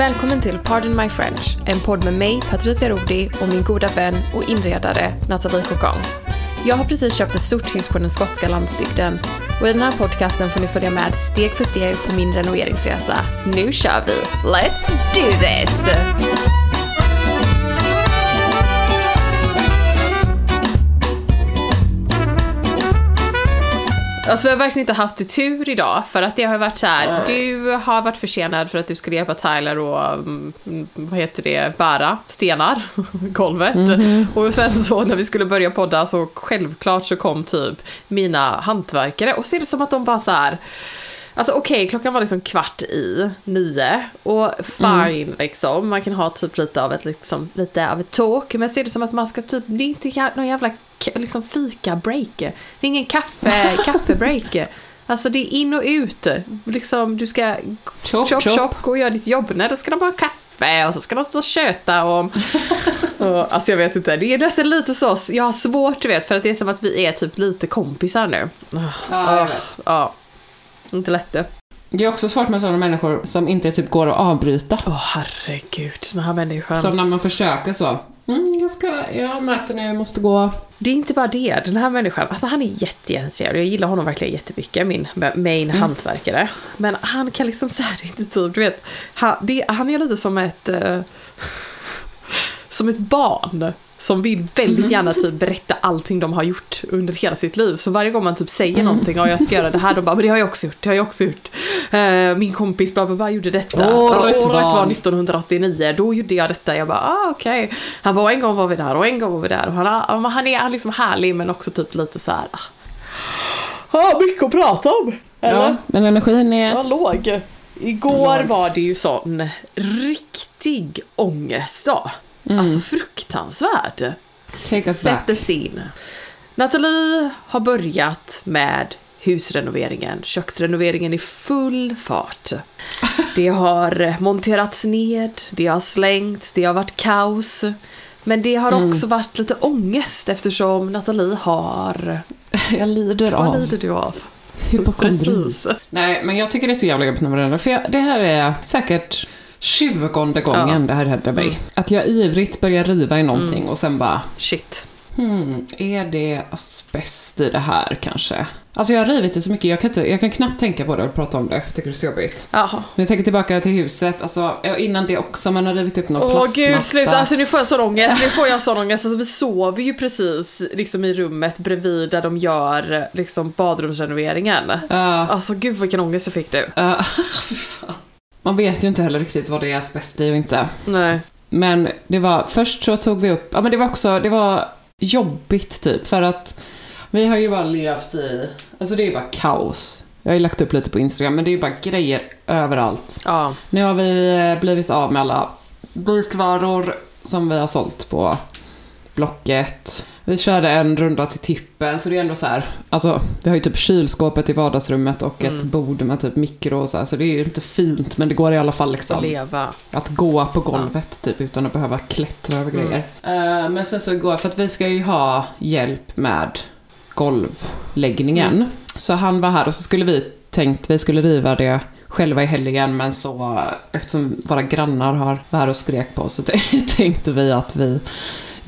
Välkommen till Pardon My French, en podd med mig, Patricia Rodi och min goda vän och inredare Nathalie Cocon. Jag har precis köpt ett stort hus på den skotska landsbygden och i den här podcasten får ni följa med steg för steg på min renoveringsresa. Nu kör vi! Let's do this! Alltså vi har verkligen inte haft det tur idag för att det har varit så här. Du har varit försenad för att du skulle hjälpa Tyler och mm, vad heter det, bära stenar, golvet. Och sen så när vi skulle börja podda så självklart så kom typ mina hantverkare och så är det som att de bara så här. Alltså okej, klockan var liksom kvart i nio och fine liksom, man kan ha typ lite av ett liksom, lite av ett talk, men så är det som att man ska typ, det är inte någon jävla liksom fika-break, det är ingen kaffe, kaffe-break. Alltså det är in och ut, liksom du ska Chop, chop, chop. gå och göra ditt jobb, nej då ska de ha kaffe och så ska de stå och köta om och, Alltså jag vet inte, det är nästan lite så, jag har svårt du vet, för att det är som att vi är typ lite kompisar nu. Ja, jag vet. Ja, inte lätt det. Det är också svårt med sådana människor som inte typ går att avbryta. Åh herregud, den här människan. Som när man försöker så. Mm, jag ska, jag har möte nu, jag måste gå. Det är inte bara det, den här människan, alltså han är jätte, jättetrevlig. Jag gillar honom verkligen jättemycket, min main hantverkare. Men han kan liksom så här inte typ, du vet, han, det, han är lite som ett, eh, som ett barn. Som vill väldigt gärna typ berätta allting de har gjort under hela sitt liv. Så varje gång man typ säger någonting och jag ska göra det här, de bara men det har jag också gjort, det har jag också gjort. Eh, min kompis bla bla bla gjorde detta. Året Ja, året var- var 1989, då gjorde jag detta. Jag bara ah, okej. Han bara en gång var vi där och en gång var vi där. Och han, ja, han är han är liksom härlig men också typ lite så här. ah, ah, mycket att prata om. Eller? Ja, men energin är... Ja, låg. Igår var det ju sån riktig ångestdag. Alltså fruktansvärd. Take us Set back. the scene. Nathalie har börjat med husrenoveringen, köksrenoveringen i full fart. Det har monterats ned, det har slängts, det har varit kaos. Men det har också varit lite ångest eftersom Nathalie har... Jag lider Vad av lider du av? hypokondri. Nej, men jag tycker det är så jävla jobbigt när man renoverar. För jag, det här är säkert tjugonde gången Ja. det här händer mig. Att jag ivrigt börjar riva i någonting och sen bara, Shit. hmm, är det asbest i det här kanske? Alltså jag har rivit det så mycket, jag kan, inte, jag kan knappt tänka på det och prata om det, för jag tycker det är så jobbigt. Jaha. När jag tänker tillbaka till huset, alltså innan det också, man har rivit upp någon Åh plastmatta. gud, sluta. Alltså nu får jag sån ångest. Nu får jag sån ångest. Alltså, vi sover ju precis liksom, i rummet bredvid där de gör liksom, badrumsrenoveringen. Ja. Alltså gud vilken ångest jag fick nu. Fan. Man vet ju inte heller riktigt vad det är asbest i och inte. Nej. Men det var, först så tog vi upp, ja men det var också, det var jobbigt typ för att vi har ju bara levt i, alltså det är ju bara kaos. Jag har ju lagt upp lite på Instagram men det är ju bara grejer överallt. Ja. Nu har vi eh, blivit av med alla vitvaror som vi har sålt på Blocket. Vi körde en runda till tippen, så det är ändå så här. Alltså, vi har ju typ kylskåpet i vardagsrummet och ett bord med typ mikro och så här, så det är ju inte fint, men det går i alla fall Att liksom leva. att gå på golvet typ utan att behöva klättra över grejer. Eh, men sen så igår, för att vi ska ju ha hjälp med golvläggningen. Så han var här och så skulle vi tänkt vi skulle riva det själva i helgen men så eftersom våra grannar har var och skrek på oss så tänkte vi att vi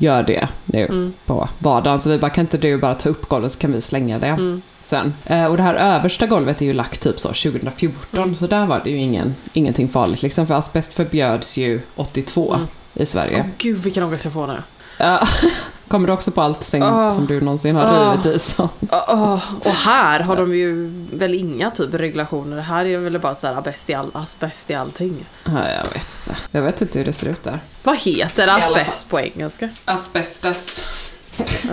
gör det nu på vardagen. Så vi bara, kan inte du bara ta upp golvet så kan vi slänga det sen. Eh, och det här översta golvet är ju lagt typ så 2014 så där var det ju ingen, ingenting farligt liksom för asbest förbjöds ju 82 i Sverige. Åh gud vilken ångest jag får nu. Ja. Kommer du också på allt säng Åh. som du någonsin har Åh. rivit i så? Åh, och här har de ju väl inga typ regulationer. Här är det väl bara så här asbest i, all, asbest i allting. Ja, jag vet inte. Jag vet inte hur det ser ut där. Vad heter asbest på engelska? Asbestos.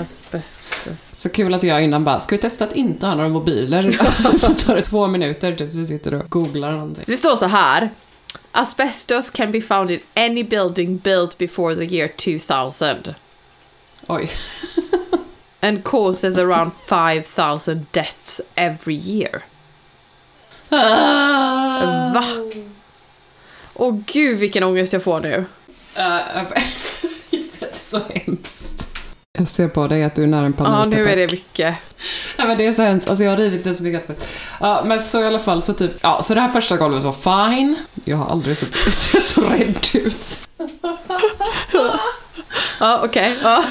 Asbestos. Så kul att jag innan bara, ska vi testa att inte ha några mobiler? så tar det två minuter tills vi sitter och googlar någonting. Det står så här. Asbestos can be found in any building built before the year 2000 Oj. and causes around 5000 deaths every year. Va? Åh gud vilken ångest jag får nu. Uh, det är så hemskt. Jag ser på dig att du är nära en Ja, panikattack. nu är det mycket. Ja, men det är så hemskt. Alltså jag har rivit det så mycket. Ja, men så i alla fall så typ, ja, så det här första golvet var fine. Jag har aldrig sett det se så rädd ut. Ja, okej. Ja.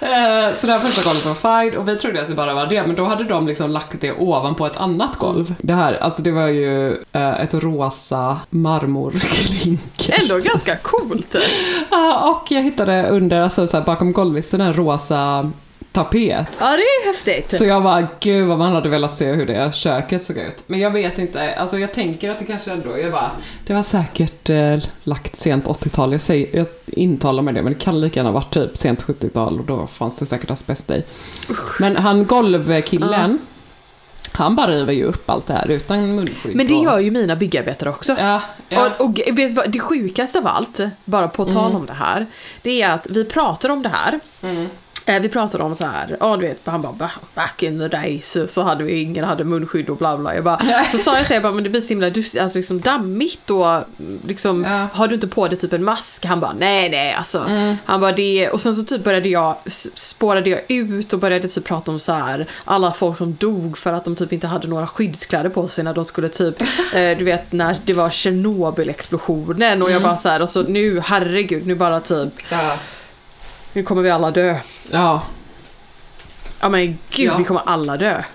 Eh, Så det här första golvet var fine och vi trodde att det bara var det, men då hade de liksom lagt det ovanpå ett annat golv. Det här, alltså det var ju eh, ett rosa marmorklinker. Ändå ganska coolt. Ja, och jag hittade under, alltså så här, bakom golvlisten en rosa tapet. Ja, det är häftigt. Så jag bara, gud vad man hade velat se hur det köket såg ut. Men jag vet inte, alltså jag tänker att det kanske ändå, jag bara, det var säkert eh, lagt sent 80-tal, jag, säger, jag intalar mig det, men det kan lika gärna varit typ sent 70-tal och då fanns det säkert asbest i. Men han golvkillen, han bara river ju upp allt det här utan munskydd. Men det gör ju mina byggarbetare också. Ja, ja. Och, och vet du vad, det sjukaste av allt, bara på tal Mm. om det här, det är att vi pratar om det här. Eh, Vi pratade om så här, ja du vet, han bara "Ba- back in the days så hade vi, ingen hade munskydd och bla bla. Jag bara, så sa jag så här, bara, men det blir så himla dus- alltså, liksom dammigt och liksom, Ja. har du inte på dig typ en mask? Han bara, nej nej alltså. Mm. Han bara, det, och sen så typ började jag, spårade jag ut och började typ prata om så här, alla folk som dog för att de typ inte hade några skyddskläder på sig när de skulle typ, eh, du vet när det var Tjernobyl-explosionen och jag bara så här, och så nu, herregud, nu bara typ, ja. Nu kommer vi alla dö. ja. Ja men gud, Ja. vi kommer alla dö.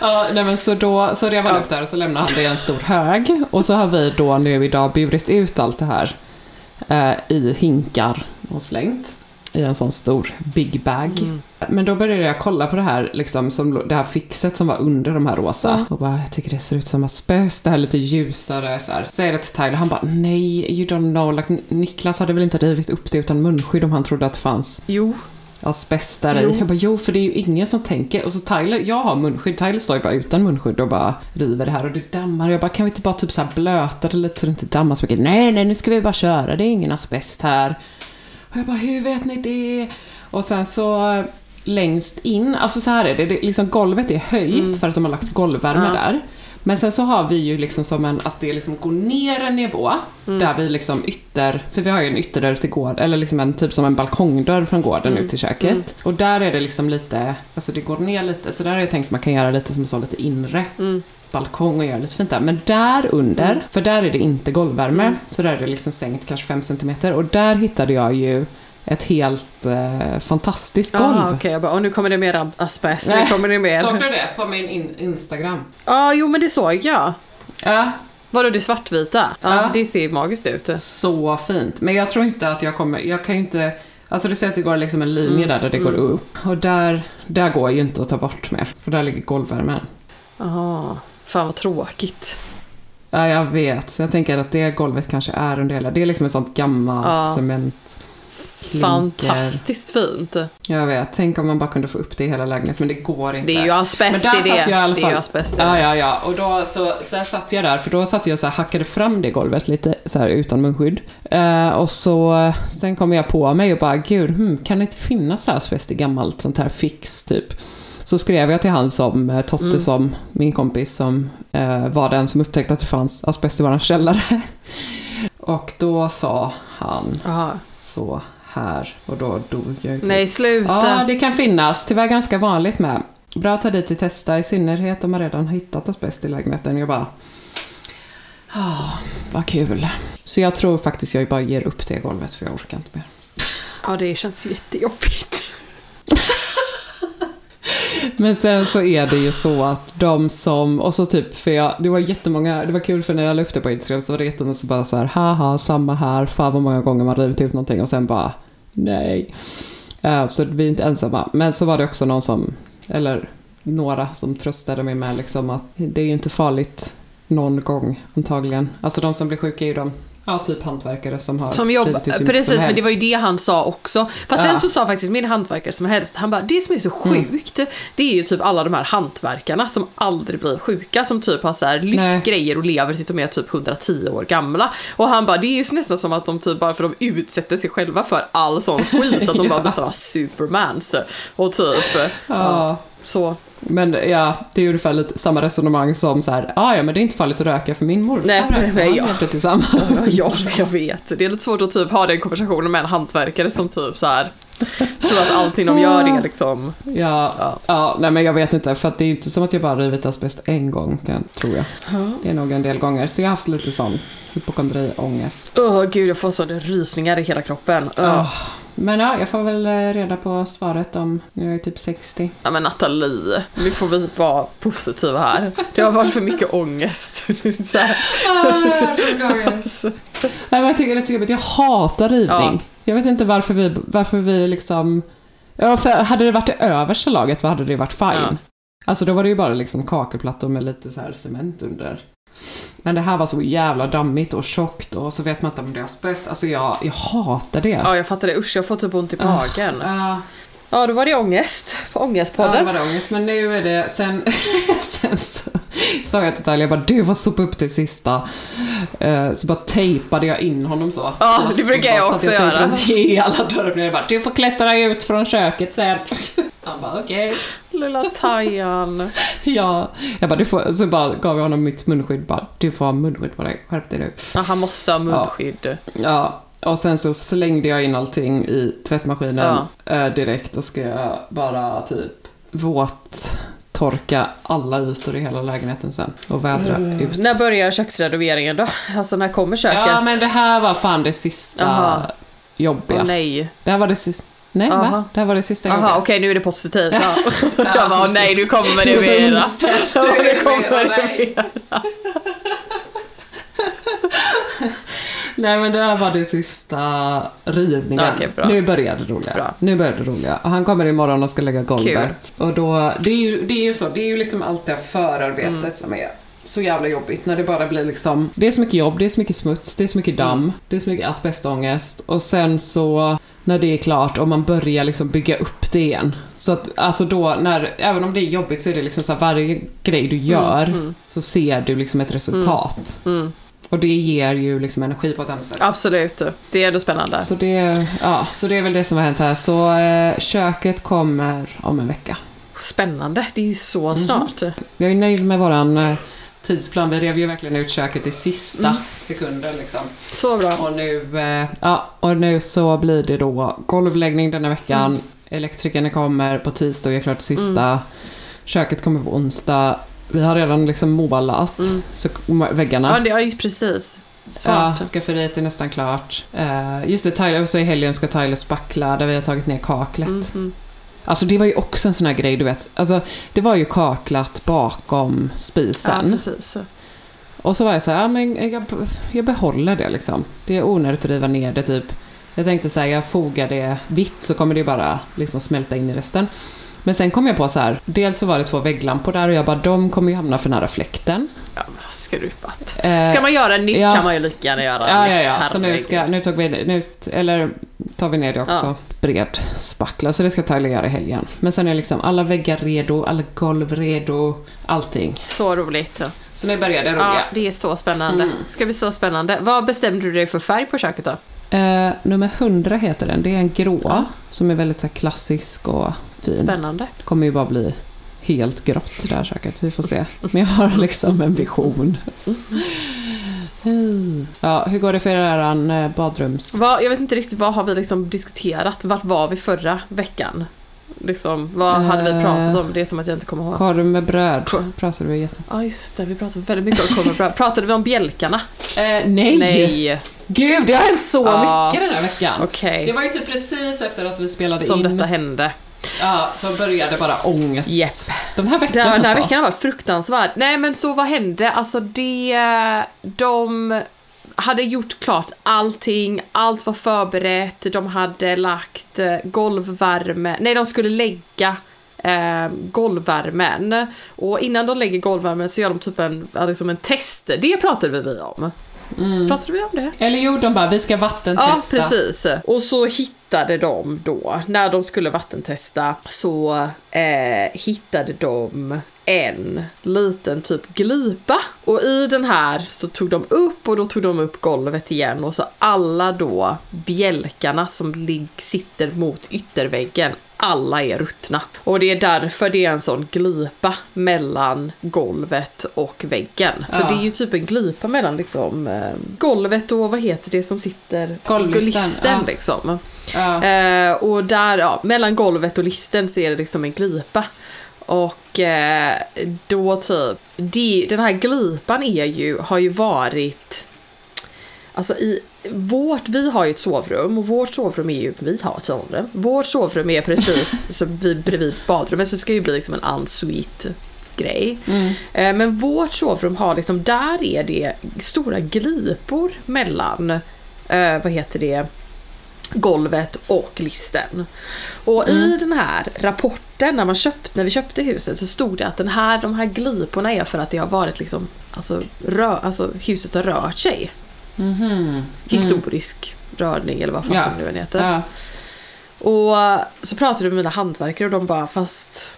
Ja, nej men så då så rev han upp där och så lämnade han det i en stor hög. Och så har vi då nu idag burit ut allt det här eh, i hinkar och slängt i en sån stor big bag. Men då började jag kolla på det här, liksom, som, det här fixet som var under de här rosa. Och bara, jag tycker det ser ut som asbest, det här lite ljusare. Så här. Säger det till Tyler, han bara, nej, you don't know. Like, Niklas hade väl inte rivit upp det utan munskydd om han trodde att det fanns Jo. asbest där Jo. i. Jag bara, jo för det är ju ingen som tänker. Och så Tyler, jag har munskydd, Tyler står ju bara utan munskydd och bara river det här och det dammar. Jag bara, kan vi inte bara typ så här blöta det lite så det inte dammar så mycket? Nej, nej, nu ska vi bara köra, det är ingen asbest här. Och jag bara, hur vet ni det? Och sen så eh, längst in, alltså så här är det, det liksom golvet är höjt för att de har lagt golvvärme Ja. där. Men sen så har vi ju liksom som en, att det liksom går ner en nivå, där vi liksom ytter, för vi har ju en ytterdörr till gården, eller liksom en typ som en balkongdörr från gården ut till köket. Och där är det liksom lite, alltså det går ner lite, så där har jag tänkt man kan göra lite som så lite inre balkong och göra lite fint där. Men där under, för där är det inte golvvärme, så där är det liksom sänkt kanske 5 cm och där hittade jag ju ett helt eh, fantastiskt golv. Ah, okej, jag bara, och nu kommer det mer asbest, nu Nej. kommer det mer. Såg du det på min in- Instagram? Ja, jo men det såg jag. Ja, Vadå det svartvita? Ja, Ja. det ser magiskt ut. så fint. Men jag tror inte att jag kommer, jag kan ju inte, alltså du ser att det går liksom en linje där, där det går upp. Och där, där går ju inte att ta bort mer, för där ligger golvvärmen. Jaha, fan vad tråkigt. Ja, jag vet. Så jag tänker att det golvet kanske är under hela, det är liksom ett sånt gammalt Ja. cement. klinker. Fantastiskt fint. Jag vet, tänk om man bara kunde få upp det i hela lägenheten, men det går inte. Det är ju asbest Men där i det. satt jag i alla Det är fall. ju asbest Ja, ja, ja. Och då så, sen satt jag där, för då satt jag så här, hackade fram det golvet lite så här utan munskydd. Eh, och så, sen kom jag på mig och bara, gud, hmm, kan det inte finnas asbest i gammalt sånt här fix, typ? Så skrev jag till han som, eh, Totte Mm. som, min kompis som eh, var den som upptäckte att det fanns asbest i våran källare. och då sa han Jaha. så här, och då dog jag typ. Nej, sluta. Ja, det kan finnas. Tyvärr ganska vanligt med. Bra att ta dit och testa, i synnerhet om man redan har hittat asbest i lägenheten. Jag bara... Ah, vad kul. Så jag tror faktiskt jag bara ger upp det golvet för jag orkar inte mer. Ja, det känns jättejobbigt. Men sen så är det ju så att de som, och så typ, för jag, det var jättemånga, det var kul för när jag la upp det på Instagram så var det jättemånga som bara så här, haha, samma här, fan vad många gånger man rivit ut någonting och sen bara, nej. Uh, så vi är inte ensamma. Men så var det också någon som, eller några som tröstade mig med liksom att det är ju inte farligt någon gång antagligen. Alltså de som blir sjuka är ju de, ja typ hantverkare som har Som jobbar, mycket precis, som men det var ju det han sa också. Fast Ja. sen så sa faktiskt min hantverkare som helst, han bara, det som är så sjukt, det är ju typ alla de här hantverkarna som aldrig blir sjuka, som typ har så här lyft Nej. grejer och lever tills de är typ 110 år gamla. Och han bara, det är ju nästan som att de typ bara för de utsätter sig själva för all sån skit, att de bara blir sådana supermans. Och typ, Ja. så. Men ja, det är ju ungefär lite samma resonemang som så här, ah, ja men det är inte farligt att röka för min morfar Nej, rökte, han ja. levde tillsammans. Ja, jag vet. Det är lite svårt att typ ha den konversationen med en hantverkare som typ så här tror att allting de gör är liksom... Ja, Ja. ja. nej men jag vet inte, för att det är ju inte som att jag bara rivit asbest en gång, kan, tror jag. Det är nog en del gånger, så jag har haft lite sån hypokondriångest. Åh gud, jag får sådana rysningar i hela kroppen. Åh. Ja. Men ja, jag får väl eh, reda på svaret om, jag är typ 60. Ja men Nathalie, nu får vi vara positiva här. Det har varit för mycket ångest. Så här. Nej, men jag tycker det är så jobbigt. Jag hatar rivning. Ja. Jag vet inte varför vi, varför vi liksom... Ja, för hade det varit det översta laget, vad hade det varit fine? Ja. Alltså då var det ju bara liksom kakelplattor med lite så här cement under. Men det här var så jävla dammigt och tjockt och så vet man inte om det är asbest. Alltså jag, jag hatar det. Ja, jag fattar det. Usch, jag får typ ont i magen. Ja, Ja, då var det ångest. På ja, det Ångestpodden. var det ångest. Men nu är det, sen, sen så sa jag till Talia, jag bara du får sopa upp det sista. Eh, så bara tejpade jag in honom så. Ja, det så brukar jag också tejp göra. runt Hela dörren jag bara, du får klättra ut från köket sen. Han bara okej. Lilla Tajan. Ja, jag bara, du får, så bara gav jag honom mitt munskydd. Bara, du får ha munskydd på dig, skärp dig nu. Ja, han måste ha munskydd. Ja, och sen så slängde jag in allting i tvättmaskinen eh, direkt och ska jag bara typ våt torka alla ytor i hela lägenheten sen och vädra ut. När börjar köksrenoveringen då? Alltså när kommer köket? Ja, men det här var fan det sista Jaha. jobbiga. Åh nej. Det här var det sista... Nej, Aha. va? Det här var det sista jobbiga. okej nu är det positivt. Ja. jag bara, nej nu kommer Du det är så mera. Ja, nu kommer det mera. Nej men det här var det sista rivningen. Bra. Nu börjar det roliga. Bra. Nu börjar det roliga. Han kommer imorgon och ska lägga golvet. Och då, det är, ju, det är ju så, det är ju liksom allt det här förarbetet Mm. som är så jävla jobbigt när det bara blir liksom, det är så mycket jobb, det är så mycket smuts, det är så mycket damm, Mm. det är så mycket asbestångest och sen så när det är klart och man börjar liksom bygga upp det igen. Så att alltså då när, även om det är jobbigt så är det liksom så varje grej du gör så ser du liksom ett resultat. Mm. Och det ger ju liksom energi på ett annat sätt. Absolut, det är ändå spännande. Så det, ja, så det är väl det som har hänt här. Så eh, köket kommer om en vecka. Spännande, det är ju så Mhm. snart. Jag är nöjd med våran eh, tidsplan. Vi rev ju verkligen ut köket i sista Mm. sekunden liksom. Så bra. Och nu, eh, ja, och nu så blir det då golvläggning denna veckan. Mm. Elektrikerna kommer på tisdag och gör klart sista. Köket kommer på onsdag. Vi har redan liksom målat Mm. så, väggarna. Ja, det ju precis. Ja, skafferiet är nästan klart. Uh, just det, Tyler, så i helgen ska Tyler spackla där vi har tagit ner kaklet. Mm, mm. Alltså det var ju också en sån här grej, du vet. Alltså, det var ju kaklat bakom Ja, spisen. precis. och så var jag så här, ja, men jag, jag behåller det liksom. Det är onödigt att riva ner det typ. Jag tänkte så här, jag fogar det vitt så kommer det bara liksom smälta in i resten. Men sen kom jag på så här, dels så var det två vägglampor där och jag bara, de kommer ju hamna för nära fläkten. Skrupat. Eh, Ska man göra nytt ja. kan man ju lika gärna göra Ja, nytt. ja, ja. Så nu, herregud. ska, nu, tog vi, nu eller, tar vi ner det också. Bred spackla. Så det ska Tyler göra i helgen. Men sen är liksom alla väggar redo, alla golv redo, allting. Så roligt. Så nu börjar det roliga. Ja, det är så spännande. Mm. Ska bli så spännande. Vad bestämde du dig för färg på köket då? Eh, nummer 100 heter den. Det är en grå som är väldigt så klassisk och fin. Spännande. Det kommer ju bara bli helt grått det här köket. Vi får se. Men jag har liksom en vision. Ja, hur går det för er eh, badrums... Vad, jag vet inte riktigt vad har vi liksom diskuterat? Vart var vi förra veckan? Liksom, vad hade vi pratat om? Det är som att jag inte kommer ihåg. Korv med bröd pratade vi jätte... Ja just det, vi pratade väldigt mycket om korv och bröd. Pratade vi om bjälkarna? Eh, nej! Nej. Gud, det har hänt så Ja. mycket den här veckan. Okej. Det var ju typ precis efter att vi spelade Som in. detta hände. Ja, så började bara ångest. Japp. Den här veckan Den, den här alltså. veckan har varit fruktansvärd. Nej men så vad hände? Alltså det... De hade gjort klart allting, allt var förberett, de hade lagt eh, golvvärme, nej de skulle lägga eh, golvvärmen. Och innan de lägger golvvärmen så gör de typ en, liksom en test. Det pratade vi om. Pratade vi om det? Eller jo, de bara, vi ska Ja, vattentesta. precis. Och så hittade de då, när de skulle vattentesta, så eh, hittade de en liten typ glipa. Och i den här så tog de upp och då tog de upp golvet igen och så alla då bjälkarna som sitter mot ytterväggen alla är ruttna. Och det är därför det är en sån glipa mellan golvet och väggen. För Ja. det är ju typ en glipa mellan liksom eh, golvet och vad heter det som sitter? Golvlisten, Listen ja. liksom. Ja. Eh, och där, ja, mellan golvet och listen så är det liksom en glipa. Och eh, då typ, det, den här glipan är ju, har ju varit Alltså i vårt, vi har ju ett sovrum och vårt sovrum är ju, vi har ett sovrum. Vårt sovrum är precis så vi, bredvid badrummet så det ska ju bli liksom en ensuite grej. Eh, Men vårt sovrum har liksom, där är det stora glipor mellan, eh, vad heter det, golvet och listen. Och i den här rapporten när, man köpt, när vi köpte huset så stod det att den här, de här gliporna är för att det har varit liksom, alltså, rö, alltså huset har rört sig. Historisk rörning eller vad fan Ja. som nu än heter. Ja. Och så pratade vi med mina hantverkare och de bara fast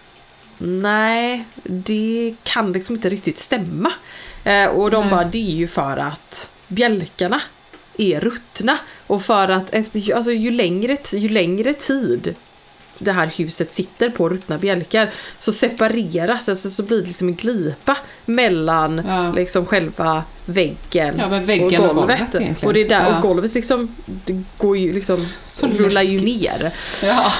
nej, det kan liksom inte riktigt stämma. Eh, och de Nej. bara det är ju för att bjälkarna är ruttna och för att efter, alltså, ju, längre, ju längre tid det här huset sitter på ruttna bjälkar så separeras, alltså så blir det liksom en glipa mellan Ja. liksom själva väggen, Ja, väggen och golvet egentligen. och det är där, Ja. och golvet liksom, det går ju liksom, Så rullar ju ner. ja.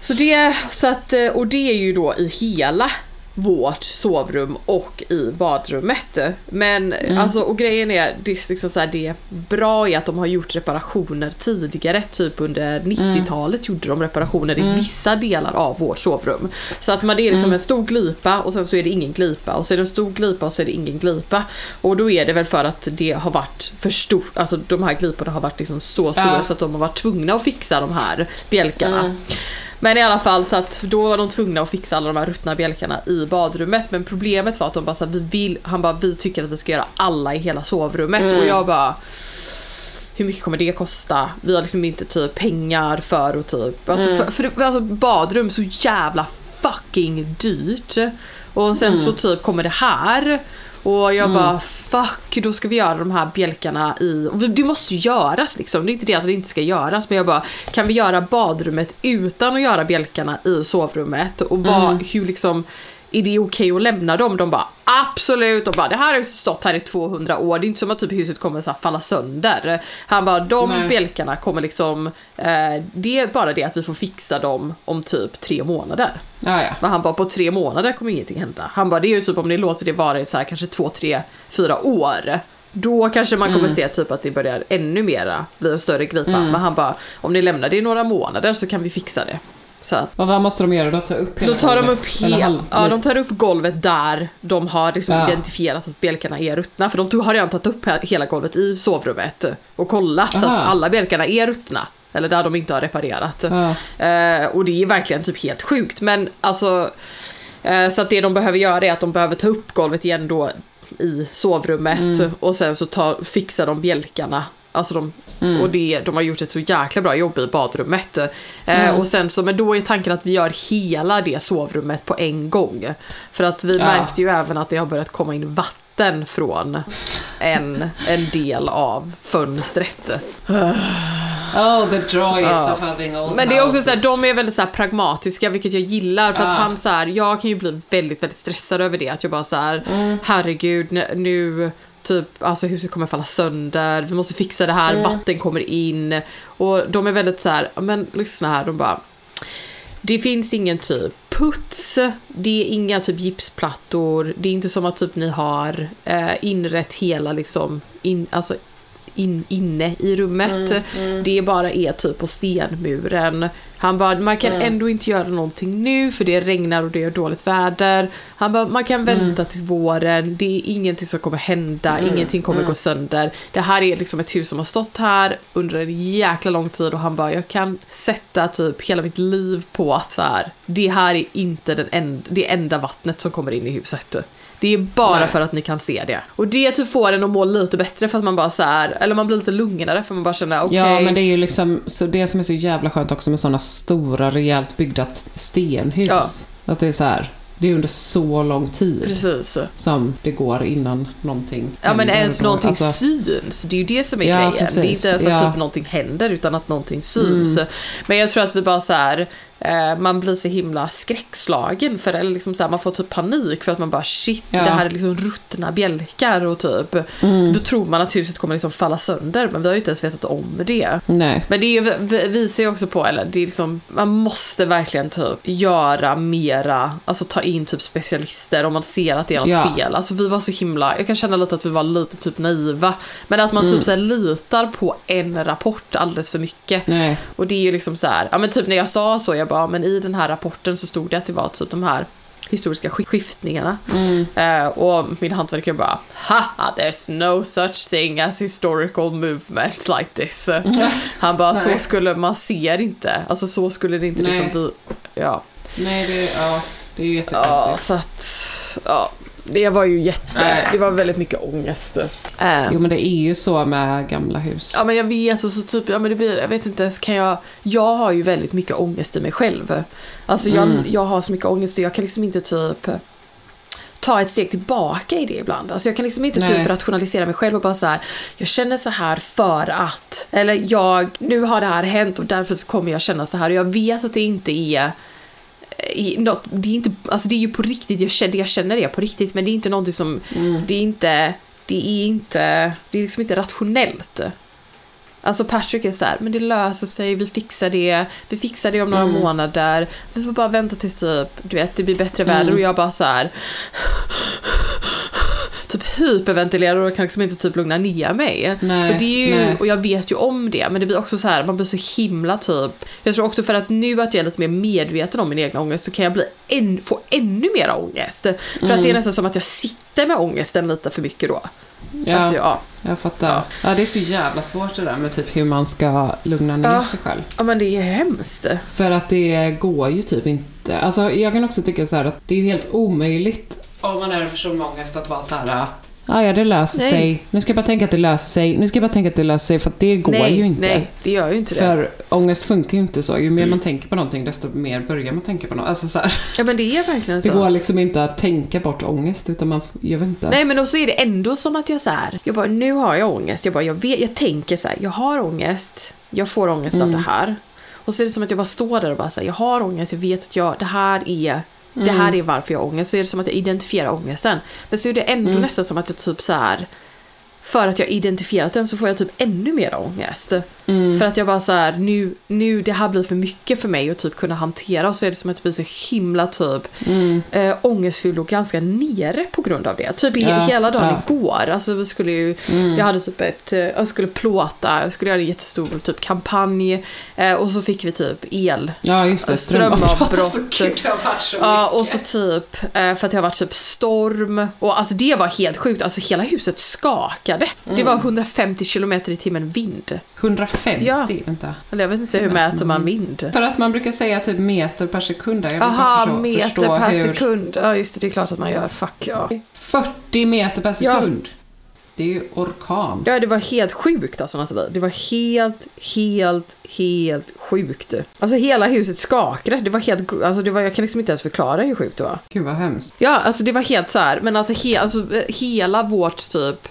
Så det, så att, och det är ju då i hela vårt sovrum och i badrummet. Men Mm. alltså, och grejen är, det, är liksom så här, det bra är att de har gjort reparationer tidigare, typ under 90-talet gjorde de reparationer i vissa delar av vårt sovrum. Så att man, det är liksom en stor glipa och sen så är det ingen glipa och så är det en stor glipa och så är det ingen glipa. Och då är det väl för att det har varit för stort, alltså de här gliporna har varit liksom så stora Ja. så att de har varit tvungna att fixa de här bjälkarna. Men i alla fall så att då var de tvungna att fixa alla de här ruttna bjälkarna i badrummet. Men problemet var att de bara så här, vi vill, han bara vi tycker att vi ska göra alla i hela sovrummet. Och jag bara hur mycket kommer det kosta? Vi har liksom inte typ pengar för att typ, alltså, för, för, alltså badrum så jävla fucking dyrt. Och sen så typ kommer det här och jag bara fuck, då ska vi göra de här bjälkarna i, det måste ju göras liksom, det är inte det att det inte ska göras men jag bara kan vi göra badrummet utan att göra bjälkarna i sovrummet? Och vad, hur liksom är det okej att lämna dem? De bara absolut, de bara det här har stått här i 200 år, det är inte som att typ huset kommer så falla sönder. Han bara de Nej. bjälkarna kommer liksom, eh, det är bara det att vi får fixa dem om typ tre månader. Ja, ja. Men han bara på tre månader kommer ingenting hända. Han bara det är ju typ om ni låter det vara i så här kanske två, tre, fyra år. Då kanske man kommer se typ att det börjar ännu mera bli en större glipa. Men han bara om ni lämnar det i några månader så kan vi fixa det. Så att, Och vad måste de göra då? Ta upp hela då tar de golvet? upp Eller hel, halv- ja, de tar upp golvet där de har liksom Ja. identifierat att bjälkarna är ruttna. För de har redan tagit upp he- hela golvet i sovrummet och kollat så att alla bjälkarna är ruttna. Eller där de inte har reparerat. Ja. Eh, och det är verkligen typ helt sjukt. Men alltså, eh, så att det de behöver göra är att de behöver ta upp golvet igen då i sovrummet och sen så tar, fixar de bjälkarna. Alltså de, Och det, de har gjort ett så jäkla bra jobb i badrummet. Eh, och sen så, men då är tanken att vi gör hela det sovrummet på en gång. För att vi Ja. märkte ju även att det har börjat komma in vatten från en, en del av fönstret. Oh, the joys Ja. of having old Men det är också houses. så här, de är väldigt så här pragmatiska vilket jag gillar för att Ja. han så här, jag kan ju bli väldigt, väldigt stressad över det. Att jag bara så här, herregud nu- nu typ, alltså huset kommer falla sönder, vi måste fixa det här, vatten kommer in. Och de är väldigt så här, "Ja, men lyssna här, de bara det finns ingen typ puts, det är inga typ gipsplattor, det är inte som att typ ni har eh, inrett hela liksom, in, alltså in, inne i rummet. Det bara är typ på stenmuren. Han bara, man kan ändå inte göra någonting nu för det regnar och det är dåligt väder. Han bara, man kan vänta till våren, det är ingenting som kommer hända, ingenting kommer gå sönder. Det här är liksom ett hus som har stått här under en jäkla lång tid och han bara, jag kan sätta typ hela mitt liv på att så här, det här är inte den en, det enda vattnet som kommer in i huset. Det är bara Nej. för att ni kan se det. Och det typ får en att må lite bättre för att man bara så här, eller man blir lite lugnare för man bara känner okej. Ja, men det är ju liksom så det som är så jävla skönt också med sådana stora, rejält byggda stenhus. Ja. Att det är så här, det är under så lång tid Precis. som det går innan någonting Ja men ens någonting Alltså, syns, det är ju det som är Ja, grejen. precis. Det är inte ens att Ja. Mm. typ någonting händer utan att någonting syns. Men jag tror att vi bara så här, eh, man blir så himla skräckslagen för eller liksom så här, man får typ panik för att man bara shit, Ja. det här är liksom ruttna bjälkar och typ. Mm. Då tror man att huset kommer liksom falla sönder men vi har ju inte ens vetat om det. Nej. Men det visar ju också på, eller det är liksom, man måste verkligen typ göra mera, alltså ta in typ specialister om man ser att det är något Ja. fel. Alltså vi var så himla, jag kan känna lite att vi var lite typ naiva. Men att man typ så här litar på en rapport alldeles för mycket. Nej. Och det är ju liksom så här, ja men typ när jag sa så, jag bara, men i den här rapporten så stod det att det var typ de här historiska sk- skiftningarna. Eh, och min hantverkare bara, haha, there's no such thing as historical movement like this. Han bara, så skulle man ser inte, alltså så skulle det inte liksom Nej. bli, ja. Nej, det, ja, det är ju Ja, jättekonstigt. så att, ja. Det var ju jätte, Nej. det var väldigt mycket ångest. Eh, Jo, men det är ju så med gamla hus. Ja men jag vet och så typ, ja men det blir, jag vet inte ens kan jag, jag har ju väldigt mycket ångest i mig själv. Alltså jag, Mm. jag har så mycket ångest och jag kan liksom inte typ ta ett steg tillbaka i det ibland. Alltså jag kan liksom inte Nej. typ rationalisera mig själv och bara så här, jag känner så här för att, eller jag, nu har det här hänt och därför så kommer jag känna så här och jag vet att det inte är i något, det är inte, alltså det är ju på riktigt, jag känner, det jag känner är på riktigt men det är inte någonting som, det är inte, det är inte, det är liksom inte rationellt. Alltså Patrick är så här, men det löser sig, vi fixar det, vi fixar det om några månader, vi får bara vänta tills typ, du vet, det blir bättre väder. Och jag bara så här typ hyperventilerar och kan liksom inte typ lugna ner mig. Nej, och, det är ju, nej. och jag vet ju om det, men det blir också så här, man blir så himla typ, jag tror också för att nu att jag är lite mer medveten om min egen ångest så kan jag bli en, få ännu mer ångest. För att det är nästan som att jag sitter med ångesten lite för mycket då. Ja, Att jag, jag fattar. Ja. Ja. det är så jävla svårt det där med typ hur man ska lugna ner Ja. sig själv. ja men det är hemskt. För att det går ju typ inte. Alltså jag kan också tycka så att det är ju helt omöjligt om man är en person med ångest att vara så här. Ja, ja, det löser Nej. sig. Nu ska jag bara tänka att det löser sig. Nu ska jag bara tänka att det löser sig. För att det går nej, ju inte. nej, det gör ju inte det. För ångest funkar ju inte så. Ju mer man tänker på någonting, desto mer börjar man tänka på något. Alltså så här, Ja men det är verkligen det så. går liksom inte att tänka bort ångest, utan man, jag vet inte. Nej men då så är det ändå som att jag så här, jag bara nu har jag ångest, jag bara jag, vet, jag tänker så här, jag har ångest, jag får ångest av det här. Och så är det som att jag bara står där och bara så här, jag har ångest, jag vet att jag, det här är det här är varför jag har ångest. Så är det som att jag identifierar ångesten. Men så är det ändå nästan som att jag typ så här. För att jag identifierat den så får jag typ ännu mer ångest. För att jag bara så här, nu, nu det här blir för mycket för mig att typ kunna hantera. Och så är det som att jag blir så himla typ äh, ångestfylld och ganska nere på grund av det. Typ Ja, hela dagen ja. igår. Alltså vi skulle ju, jag hade typ ett, eh, jag skulle plåta, jag skulle göra en jättestor typ kampanj. eh, Och så fick vi typ el. Ja, just det. Strömavbrott. Det Ja, och så typ, eh, för att det har varit typ storm. Och alltså det var helt sjukt, alltså hela huset skakade. Det var 150 kilometer i timmen vind. 150? Ja. Vänta. Eller jag vet inte, hur mäter man vind? För att man brukar säga typ meter per sekund. Jag förstå, meter förstå per hur... sekund. Ja, just det, det är klart att man gör. Fuck ja. 40 meter per sekund. Det är ju orkan. Ja, det var helt sjukt alltså Nathalie. Det var helt, helt, helt sjukt. Alltså hela huset skakade. Det var helt, alltså det var, jag kan liksom inte ens förklara hur sjukt det var. Gud vad hemskt. Ja, alltså det var helt så här, men alltså, he, alltså eh, hela vårt typ,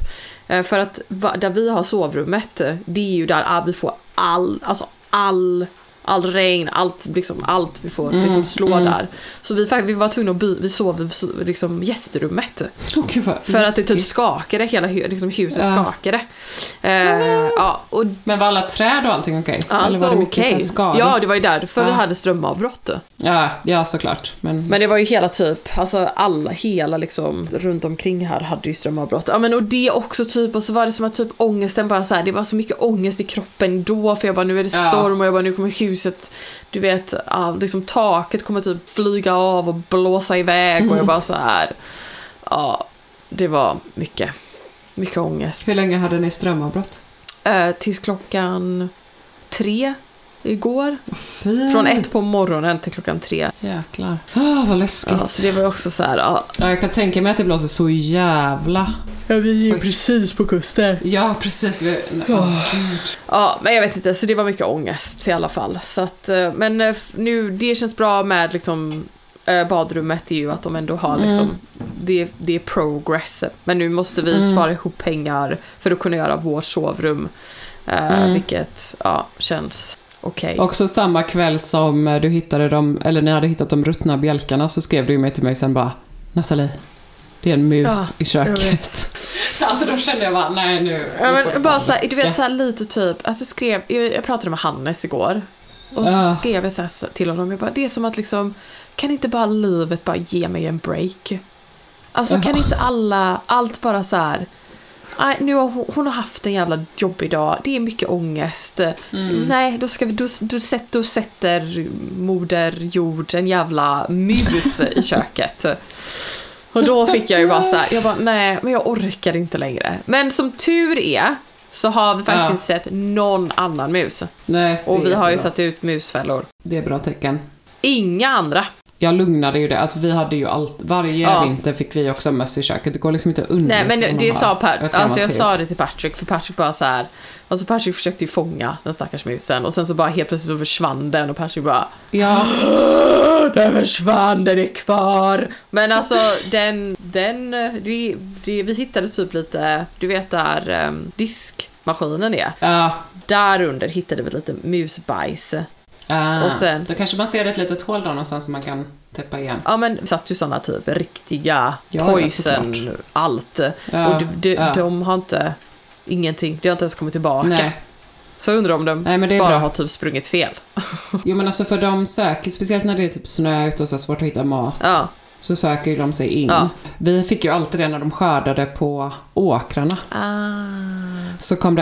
Eh, för att där vi har sovrummet, eh, det är ju där ah, vi får all, alltså all, all regn, allt, liksom, allt vi får liksom slå där. Så vi, vi var tvungna att by, vi sov i liksom, gästrummet. Vad För att det typ skakade, hela liksom, huset Ja. skakade. Eh, ja, och Men var alla träd och allting okej? allt Eller var var det mycket här skador? Ja, det var ju därför vi Ja. hade strömavbrott. ja, ja, såklart. Men, Men det var ju hela typ, alltså alla, hela liksom runt omkring här hade ju strömavbrott. Ja men och det också typ, och så var det som att typ ångesten bara så här, det var så mycket ångest i kroppen då för jag bara nu är det Ja. storm och jag bara nu kommer huset, du vet, liksom taket kommer typ flyga av och blåsa iväg och jag bara så här, ja, det var mycket, mycket ångest. Hur länge hade ni strömavbrott? Eh, tills klockan tre igår. Fy. Från ett på morgonen till klockan tre. Jäklar. Åh, vad läskigt. Ja, så det var också så här, ja, Ja, jag kan tänka mig att det blåser så jävla... Ja, vi är ju precis på kusten. Ja, precis. Vi... Gud. Ja, men jag vet inte, så det var mycket ångest i alla fall. Så att, eh, men eh, nu, det känns bra med liksom eh, badrummet är ju att de ändå har liksom, det, det är progress. Men nu måste vi spara ihop pengar för att kunna göra vårt sovrum. Eh, Vilket, ja, känns okej. Också samma kväll som eh, du hittade dem, eller ni hade hittat de ruttna bjälkarna så skrev du ju mig till mig sen bara Nathalie, det är en mus Ja, i köket. Alltså då kände jag bara, nej nu. Ja, men bara så här, du vet så här lite typ, alltså skrev, jag, jag pratade med Hannes igår. Och så Ja. skrev jag så här till honom, jag bara, det är som att liksom, kan inte bara livet bara ge mig en break? Alltså kan Ja. inte alla, allt bara så här, nej, nu har hon, hon har haft en jävla jobbig dag, det är mycket ångest. Mm. Nej, då, ska vi, då, då, sätt, då sätter moder jord en jävla mus i köket. Och då fick jag ju bara så här, jag bara nej, men jag orkar inte längre. Men som tur är så har vi faktiskt Ja. inte sett någon annan mus. Nej, Och vi har ju satt ut musfällor. Det är bra tecken. Inga andra. Jag lugnade ju det, alltså vi hade ju allt, varje Ja. vinter fick vi också möss i köket. Det går liksom inte undvika Nej men det sa ett alltså jag sa det till Patrick för Patrick bara så här. Alltså Patrick försökte ju fånga den stackars musen och sen så bara helt plötsligt så försvann den och Patrick bara Ja, Den försvann, den är kvar. Men alltså den, den, det, det, vi hittade typ lite, du vet där um, diskmaskinen är. ja. Där under hittade vi lite musbajs. Ah, Och sen- Då kanske man ser ett litet hål där någonstans som man kan täppa igen. Ja men vi satt ju sådana typ riktiga Ja, ja, poison, såklart. allt. Ja, och de, de, ja. de har inte, ingenting, det har inte ens kommit tillbaka. Nej. Så jag undrar om de Nej, bara bra. har typ sprungit fel. Jo men alltså för de söker, speciellt när det är typ snö ute och så svårt att hitta mat, Ja, så söker de sig in. Ja. Vi fick ju alltid det när de skördade på åkrarna. ah. Så kom det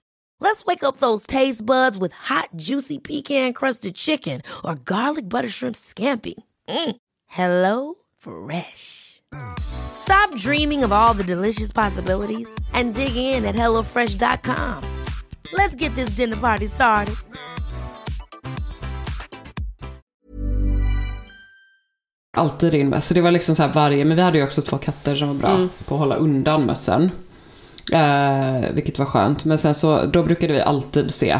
Let's wake up those taste buds with hot, juicy pecan crusted chicken or garlic butter shrimp scampi. Mm. Hello Fresh. Stop dreaming of all the delicious possibilities and dig in at HelloFresh.com. Let's get this dinner party started. alltid in möss. Så det var liksom så här varje, men vi hade ju också två katter som var bra Mm. på att hålla undan mössen. Eh, vilket var skönt. Men sen så, då brukade vi alltid se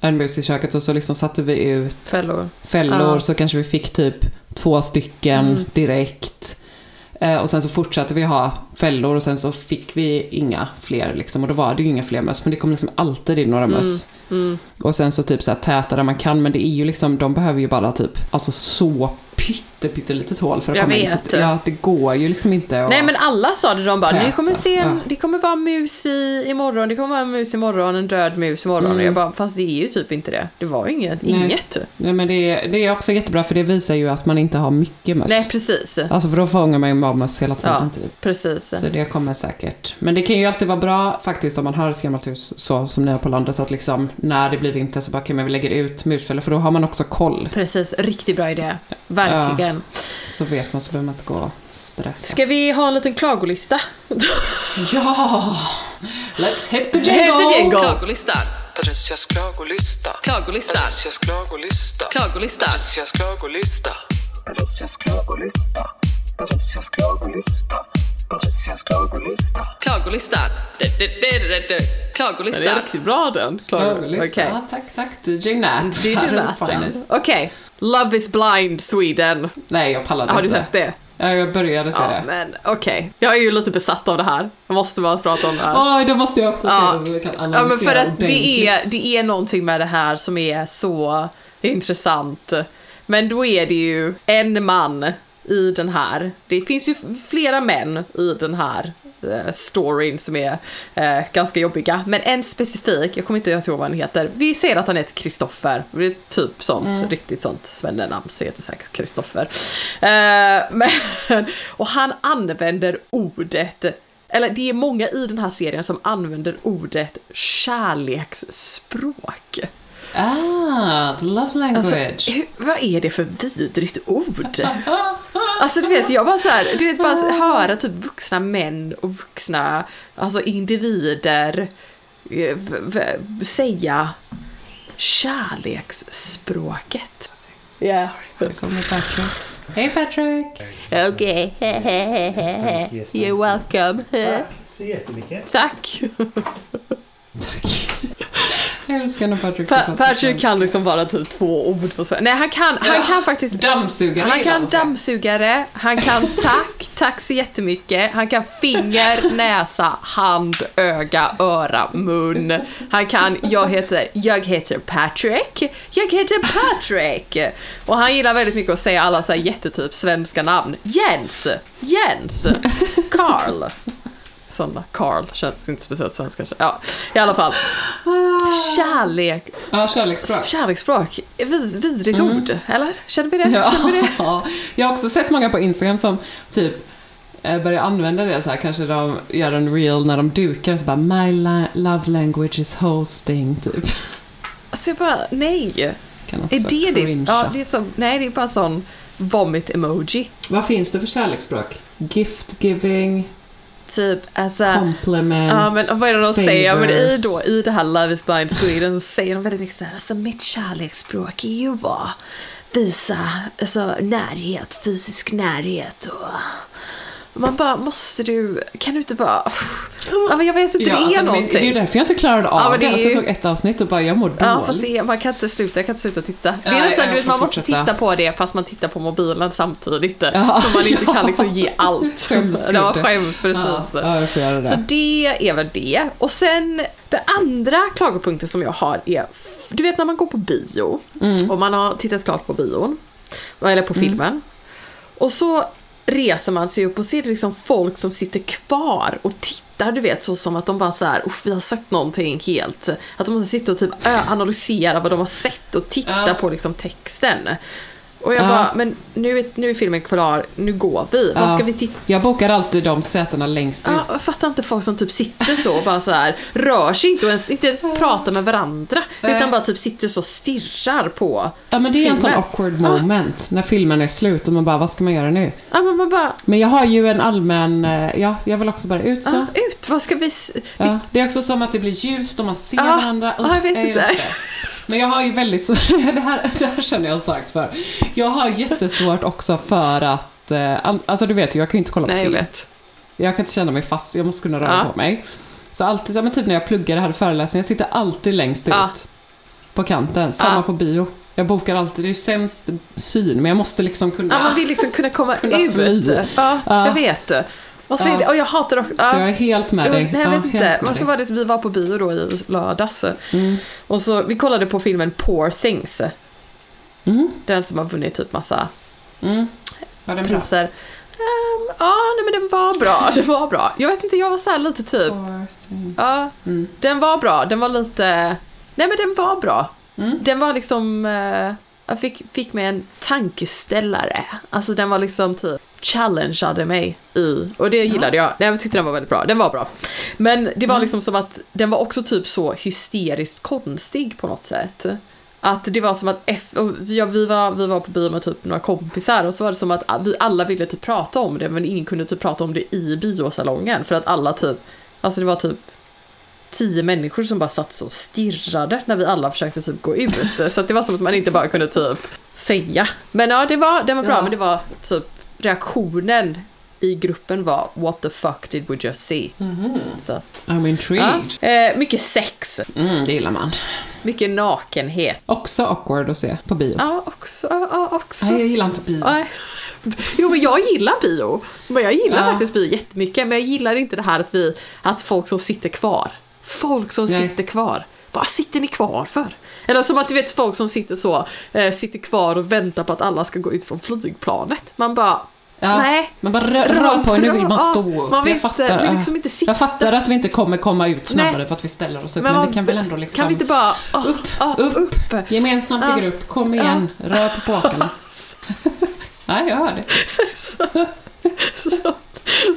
en mus i köket och så liksom satte vi ut Fällor. fällor Ja. så kanske vi fick typ två stycken Mm. direkt. Eh, och sen så fortsatte vi ha fällor och sen så fick vi inga fler liksom. Och då var det ju inga fler möss. Men det kommer liksom alltid in några möss. Och sen så typ så här täta där man kan. Men det är ju liksom, de behöver ju bara typ, alltså så pytte, pyttelitet hål för att Jag komma in. vet. Så att, ja, det går ju liksom inte att... Nej men alla sa det, de bara, Täta, ni kommer se en, ja. det kommer vara mus i, imorgon, det kommer vara en mus imorgon, en död mus imorgon. Och jag bara, fast det är ju typ inte det. Det var ju inget. Mm. Nej. inget. Nej men det är, det är också jättebra för det visar ju att man inte har mycket möss. Nej precis. Alltså för då fångar man ju möss hela tiden Ja, typ. precis. Så det kommer säkert. Men det kan ju alltid vara bra faktiskt om man har ett gammalt hus så som ni har på landet att liksom när det blir vinter så bara men vi lägger ut musfällor för då har man också koll. Precis, riktigt bra idé. Verkligen. Så vet man så behöver man inte gå och stressa. Ska vi ha en liten klagolista? Ja! Let's hit the jingle! Hit the jingle. Klagolistan. Patricias klagolista. Klagolistan. Patricias klagolista. Klagolistan. Patricias klagolista. Patricias klagolista. Patricias klagolista. Patricias klagolista. Du, du. Den är Klagolistan. riktigt bra den. Klagolista. Ja, tack, tack. DJ Nat. Det lätt. finest. Okej. Love is blind Sweden. Nej, jag pallade Har du inte. sett det? Ja, jag började se Ja, det. men okej. Jag är ju lite besatt av det här. Jag måste bara prata om det här. Oj, då måste jag också Ja. se det så vi kan Ja, analysera men för att det är, det är någonting med det här som är så intressant. Men då är det ju en man i den här. Det finns ju flera män i den här eh, storyn som är eh, ganska jobbiga. Men en specifik, jag kommer inte ens ihåg vad han heter. Vi ser att han heter Kristoffer. Det är typ sånt, riktigt sånt svennenamn så heter säkert Kristoffer. Eh, men, och han använder ordet eller det är många i den här serien som använder ordet kärleksspråk. Ah, the love language. Alltså, hur, vad är det för vidrigt ord? Alltså du vet, jag bara så här, du vet bara höra typ vuxna män och vuxna alltså individer eh, säga kärleksspråket. Ja. Här kommer Patrick. Hej Patrick! Okej, you're welcome. Så jättemycket. Tack. Jag älskar när Patrick Pa- Patrick svenska. kan liksom bara typ två ord på svenska. Nej, han kan, han Ja, kan faktiskt... dammsugare Han kan säga. dammsugare, han kan tack, tack så jättemycket. Han kan finger, näsa, hand, öga, öra, mun. Han kan, jag heter, jag heter Patrick, jag heter Patrick. Och han gillar väldigt mycket att säga alla så här jättetyp svenska namn. Jens, Jens, Carl. Sådana. Carl känns inte speciellt svenska. Ja, i alla fall. Kärlek, Ja, kärleksspråk. Kärleksspråk, vid, vidrigt ord, eller? Känner vi det? Ja. Känner vi det? Jag har också sett många på Instagram som typ eh, börjar använda det så här. Kanske de gör en reel när de dukar så bara My la- love language is hosting, typ. Alltså jag bara, nej. Är det cringea. Ja, det är så, nej, det är bara sån vomit-emoji. Vad finns det för kärleksspråk? Gift giving, Typ, alltså... compliments, Ja men vad är det de säger? Men i, favors. då, I det här Love is blind Sweden så säger de väldigt mycket såhär, alltså mitt kärleksspråk är ju att visa alltså, närhet, fysisk närhet och... Man bara, måste du, kan du inte bara... Ja, men jag vet inte, Ja, det är alltså, någonting. Det är ju därför jag inte klarade av Ja, det. det är Alltså, jag såg ett avsnitt och bara, jag mår Ja, dåligt. fast det man kan inte sluta, jag kan inte sluta titta. Det är Nej, nästan, man måste fortsätta. titta på det fast man tittar på mobilen samtidigt. Ja, så man inte ja. kan liksom ge allt. Ja, skäms precis. Ja, ja, det. Så det är väl det. Och sen, den andra klagopunkten som jag har är, du vet när man går på bio Mm. och man har tittat klart på bion, eller på filmen. Och så reser man sig upp och ser liksom folk som sitter kvar och tittar, du vet, så som att de bara så här, vi har sett någonting helt, att de måste sitta och typ analysera vad de har sett och titta Ja. på liksom texten. Och jag Ja. bara, men nu är, nu är filmen klar, nu går vi, vad Ja. ska vi titta Jag bokar alltid de sätena längst ut. Ja, jag fattar inte folk som typ sitter så och bara så här rör sig inte och ens, inte ens pratar med varandra. Nej. Utan bara typ sitter så och stirrar på Ja, men det är en sån awkward moment när filmen är slut och man bara, vad ska man göra nu? Ja, men man bara, Men jag har ju en allmän, eh, ja, jag vill också bara ut så. ut, vad ska vi... det är också som att det blir ljust och man ser varandra. ja, jag vet inte. Men jag har ju väldigt det här, det här känner jag starkt för. Jag har jättesvårt också för att, eh, alltså du vet ju, jag kan ju inte kolla på Nej, jag film. vet. Jag kan inte känna mig fast, jag måste kunna röra Ja. på mig. Så alltid, ja, men typ när jag pluggade, hade föreläsningar, jag sitter alltid längst Ja. ut. På kanten, samma Ja. på bio. Jag bokar alltid, det är sämst syn, men jag måste liksom kunna... Ja, man vill liksom kunna komma Kunna ut. Ja, Ja. jag vet. Och, så det, och jag hatar också... Så jag är helt med dig. Nej, jag Ja, vet inte. Men så var det, vi var på bio då i lördags. Och så, vi kollade på filmen Poor Things. Mm. Den som har vunnit typ massa Mm. Var den priser. Ehm, ja, nej men den var bra. Den var bra. Jag vet inte, jag var så här lite typ... Ja, Mm. den var bra. Den var lite... Nej men den var bra. Mm. Den var liksom... eh, jag fick, fick mig en tankeställare. Alltså den var liksom typ challengeade mig i. Och det gillade jag. Nej, Jag tyckte den var väldigt bra. Den var bra. Men det var liksom som att den var också typ så hysteriskt konstig på något sätt. Att det var som att F, ja, vi, var, vi var på bio med typ några kompisar och så var det som att vi alla ville typ prata om det men ingen kunde typ prata om det i biosalongen för att alla typ, alltså det var typ tio människor som bara satt så och stirrade när vi alla försökte typ gå ut. Så att det var som att man inte bara kunde typ säga. Men ja, det var, det var bra Ja. men det var typ reaktionen i gruppen var What the fuck did we just see? Så, att, I'm ja. intrigued. eh, mycket sex, Mm, det gillar man. mycket nakenhet. Också awkward att se på bio. Ja, också. Ja, också. Nej, jag gillar inte bio. Nej. Jo, men jag gillar bio. Men jag gillar Ja. faktiskt bio jättemycket. Men jag gillar inte det här att vi, att folk som sitter kvar. Folk som Nej. sitter kvar. Vad sitter ni kvar för? Eller som att du vet folk som sitter så, eh, sitter kvar och väntar på att alla ska gå ut från flygplanet. Man bara, Ja, nej. Men bara rör, rör på er, nu vill man stå upp. man vill jag inte- fattar. vill ja. liksom inte sitta- Jag fattar att vi inte kommer komma ut snabbare Nej. för att vi ställer oss upp, men, man- vi kan väl ändå liksom... Kan vi inte bara, oh, upp, upp. upp. Gemensamt i grupp, kom igen, rör på påkarna. Nej, jag hör det. Så, så,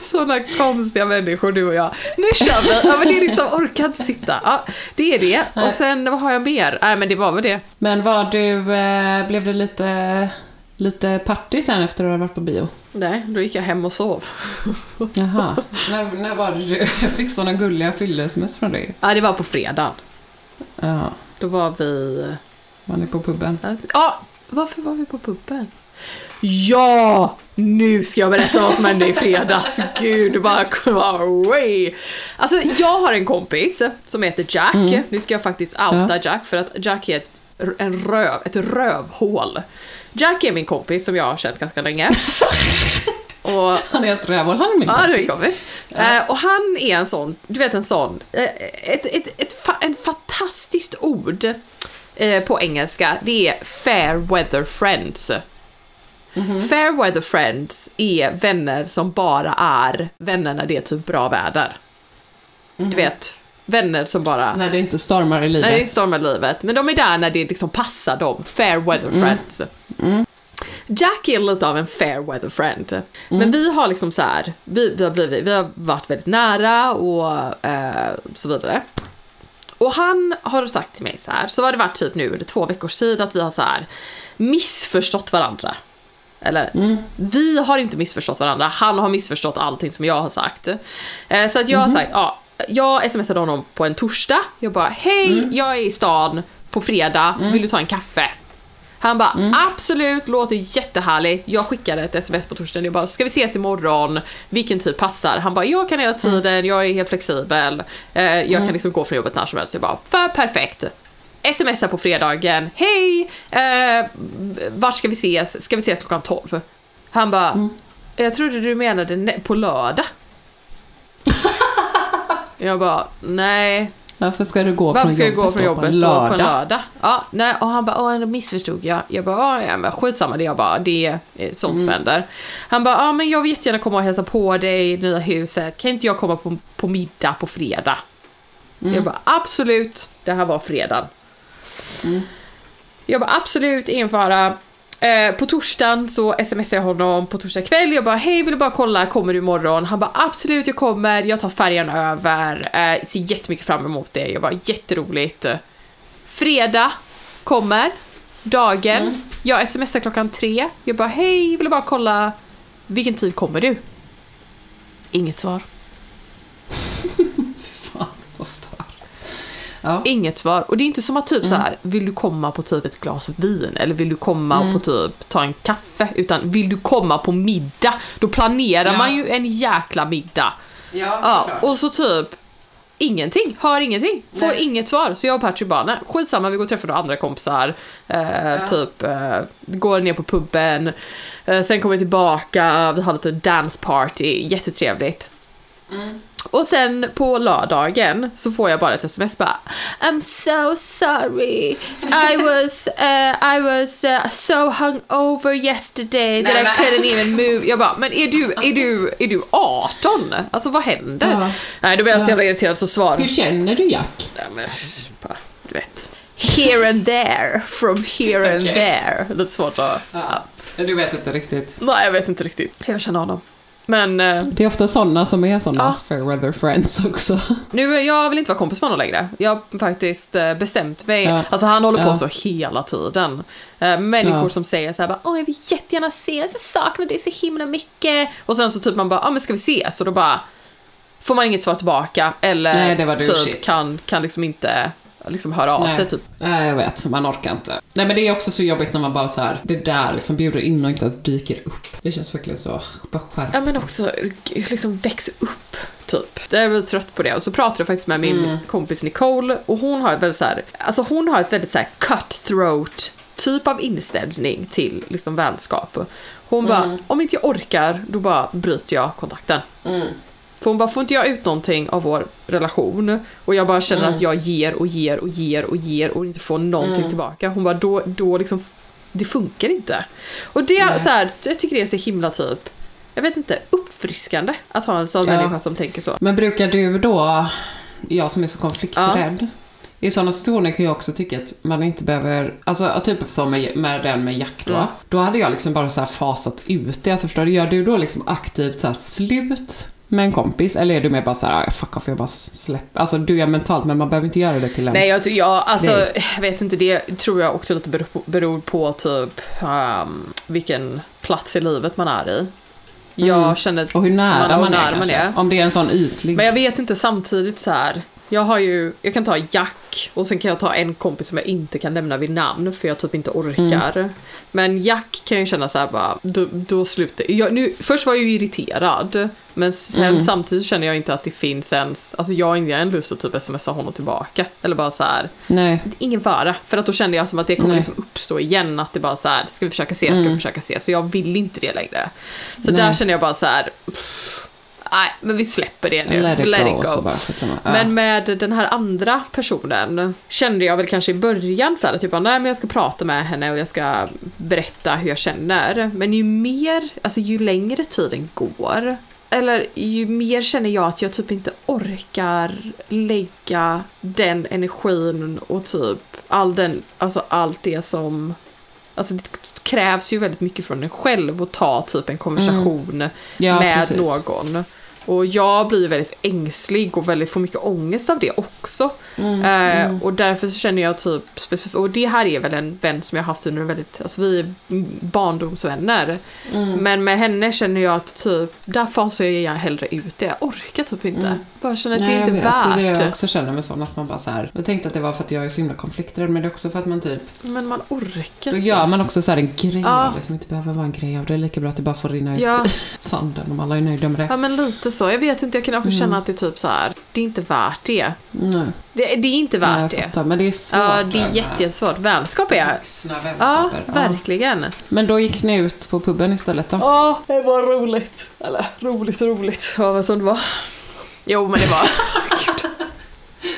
sådana konstiga människor du och jag. Nu kör vi! Ja men det är liksom, orkar inte sitta. Ja, det är det. Och sen, vad har jag mer? Nej men det var väl det. Men var du, eh, blev det lite, lite party sen efter att du hade varit på bio? Nej, då gick jag hem och sov. Jaha. när, när var det du fick såna gulliga fylle-sms från dig? Ja, det var på fredagen. Ja, Då var vi... var ni på puben? Ja, varför var vi på puben? Ja! Nu ska jag berätta vad som hände i fredags. Gud, det bara away. Alltså, jag har en kompis som heter Jack. Nu ska jag faktiskt outa Jack för att Jack är ett, en röv, ett rövhål. Jack är min kompis som jag har känt ganska länge. Och Han är ett rävhål, han är min Ja, kompis. min kompis. Eh, och han är en sån, du vet en sån, eh, ett, ett, ett, fa- en fantastiskt ord eh, på engelska, det är fair weather friends. Fair weather friends är vänner som bara är vänner när det är typ bra väder. Du vet, vänner som bara... När det inte stormar i livet. Nej, det inte stormar livet. Men de är där när det liksom passar dem. Fair weather friends. Jack är lite av en fair weather friend. Men vi har liksom så här, vi, vi, har blivit, vi har varit väldigt nära och eh, så vidare. Och han har sagt till mig så här, så har det varit typ nu under två veckors tid att vi har så här missförstått varandra. Eller, vi har inte missförstått varandra, han har missförstått allting som jag har sagt. Eh, så att jag har sagt, ja, jag smsade honom på en torsdag, jag bara, hej, jag är i stan på fredag, vill du ta en kaffe? Han bara, absolut, låter jättehärligt. Jag skickade ett sms på torsdagen, jag bara, ska vi ses imorgon? Vilken tid passar? Han bara, jag kan hela tiden, jag är helt flexibel. Eh, jag kan liksom gå från jobbet när som helst. Jag bara, för perfekt. Smsar på fredagen, hej, eh, vart ska vi ses? Ska vi ses klockan 12? Han bara, jag trodde du menade på lördag. jag bara, nej, Varför ska du gå varför från jobbet gå från jobbet på en lördag? på en lördag? Ja, nej, och han bara, åh, då missförstod jag. Jag bara, "Ja, men skitsamma, det jag bara, det är sånt Mm. som händer. Han bara, ja, men jag vill jättegärna komma och hälsa på dig i det nya huset. Kan inte jag komma på, på middag på fredag? Mm. Jag bara, absolut. Det här var fredag. Mm. Jag bara, absolut, ingen fara. Eh, på torsdagen så smsade jag honom på torsdag kväll. Jag bara, hej vill du bara kolla, kommer du imorgon? Han bara, absolut jag kommer, jag tar färjan över. Eh, ser jättemycket fram emot det. Jag bara, jätteroligt. Fredag kommer, dagen. Jag smsar klockan tre. Jag bara, hej vill du bara kolla, vilken tid kommer du? Inget svar. Fan, vad stört. Ja. Inget svar. Och det är inte som att typ så här, vill du komma på typ ett glas vin eller vill du komma på typ ta en kaffe? Utan vill du komma på middag? Då planerar Ja. man ju en jäkla middag. Ja, Ja, och så typ Ingenting, hör ingenting, får Nej. inget svar. Så jag och Patrick bara, nej, skitsamma, vi går och träffar några andra kompisar. Eh, Typ, eh, går ner på puben. Eh, sen kommer vi tillbaka, vi har lite dance party, jättetrevligt. Och sen på lördagen så får jag bara ett sms bara I'm so sorry I was, uh, I was uh, so hungover yesterday that Nej, I couldn't even move. Jag bara, men är du, är du, är du 18? Alltså vad händer? Ja. Nej, då blir jag så Ja. jävla irriterad så svarar Hur känner du Jack? Nej, men, bara, du vet. Here and there, from here and Okej. there. Lite svårt att... Ja. Du vet inte riktigt. Nej, jag vet inte riktigt. Jag känner honom. Men eh, Det är ofta sådana som är sådana Ja. fair weather friends också. nu, jag vill inte vara kompis med honom längre. Jag har faktiskt eh, bestämt mig. Ja. Alltså han håller på Ja. så hela tiden. Eh, människor Ja. som säger så här åh jag vill jättegärna ses, jag saknar dig så himla mycket. Och sen så typ man bara, ja men ska vi ses? Och då bara får man inget svar tillbaka. Eller Nej, typ kan, kan liksom inte liksom höra av Nej. sig typ. Nej, jag vet. Man orkar inte. Nej, men det är också så jobbigt när man bara så här, det där liksom bjuder in och inte ens dyker upp. Det känns verkligen så, bara skärp. Ja men också liksom väx upp, typ. Jag är väl trött på det. Och så pratade jag faktiskt med min kompis Nicole och hon har ett väldigt så här, alltså hon har ett väldigt så här cutthroat typ av inställning till liksom vänskap. Hon bara, om inte jag orkar, då bara bryter jag kontakten. För hon bara, får inte jag ut någonting av vår relation och jag bara känner att jag ger och ger och ger och ger och inte får någonting tillbaka. Hon bara, då, då liksom, det funkar inte. Och det är så här, jag tycker det är så himla typ, jag vet inte, uppfriskande att ha en sån Ja. människa som tänker så. Men brukar du då, jag som är så konflikträdd, i sådana situationer kan jag också tycka att man inte behöver, alltså typ som med, med den med Jack då. Mm. Då hade jag liksom bara så här fasat ut det. Alltså förstår du, gör du då liksom aktivt så slut med en kompis? Eller är du mer bara så här, "Ah, fuck off, jag bara släpper. Alltså du är mentalt, men man behöver inte göra det till en. Nej, jag, jag alltså, Nej. jag vet inte, det tror jag också lite beror på, beror på typ um, vilken plats i livet man är i. Jag Mm. känner Och hur nära Man- man, är nära man är. Om det är en sån ytlig. Men jag vet inte samtidigt så här. Jag har ju, jag kan ta Jack och sen kan jag ta en kompis som jag inte kan nämna vid namn för jag typ inte orkar. Men Jack kan jag känna så här bara, då, då slutar jag, nu, Först var jag ju irriterad, men sen samtidigt känner jag inte att det finns ens, alltså jag har ingen lust att typ smsa honom tillbaka. Eller bara så här, Nej. ingen fara. För att då kände jag som att det kommer Nej. liksom uppstå igen, att det bara så här, ska vi försöka se, ska vi försöka se. Så jag vill inte det längre. Så Nej. där känner jag bara så här, pff, nej men vi släpper det nu. Let it Let go. it go. bara. Ja. Men med den här andra personen kände jag väl kanske i början så här, typ, nej men jag ska prata med henne och jag ska berätta hur jag känner. Men ju mer, alltså ju längre tiden går, eller ju mer känner jag att jag typ inte orkar lägga den energin och typ all den, alltså allt det som, alltså det krävs ju väldigt mycket från en själv att ta typ en konversation Mm. Ja, med precis. någon. Och jag blir väldigt ängslig och väldigt, får mycket ångest av det också. Mm, eh, Och därför så känner jag typ specifikt, och det här är väl en vän som jag har haft under väldigt, alltså vi är barndomsvänner. Men med henne känner jag att typ, där fasar jag hellre ut det. Jag orkar typ inte. Bara känner att Nej, det är inte vet. Det är det värt. jag också känner med sånt att man bara så här. Jag tänkte att det var för att jag är så himla konflikträdd, men det är också för att man typ Men man orkar Då inte. gör man också så här en grej Ja. av det som inte behöver vara en grej av det. är lika bra att det bara får rinna ut Ja. i sanden om alla är nöjda med det. Ja men lite så. Jag vet inte, jag kan också känna att det är typ så här. det är inte värt det. Nej, Det, det är inte värt det. fattar. Men det är svårt. Ja, det är jättesvårt. Vänskap är... Vuxna Ja, vänskaper. Ja. verkligen. Men då gick ni ut på puben istället då? Ja, det var roligt. Eller roligt och roligt. Ja, vad som det var. Jo, men det var...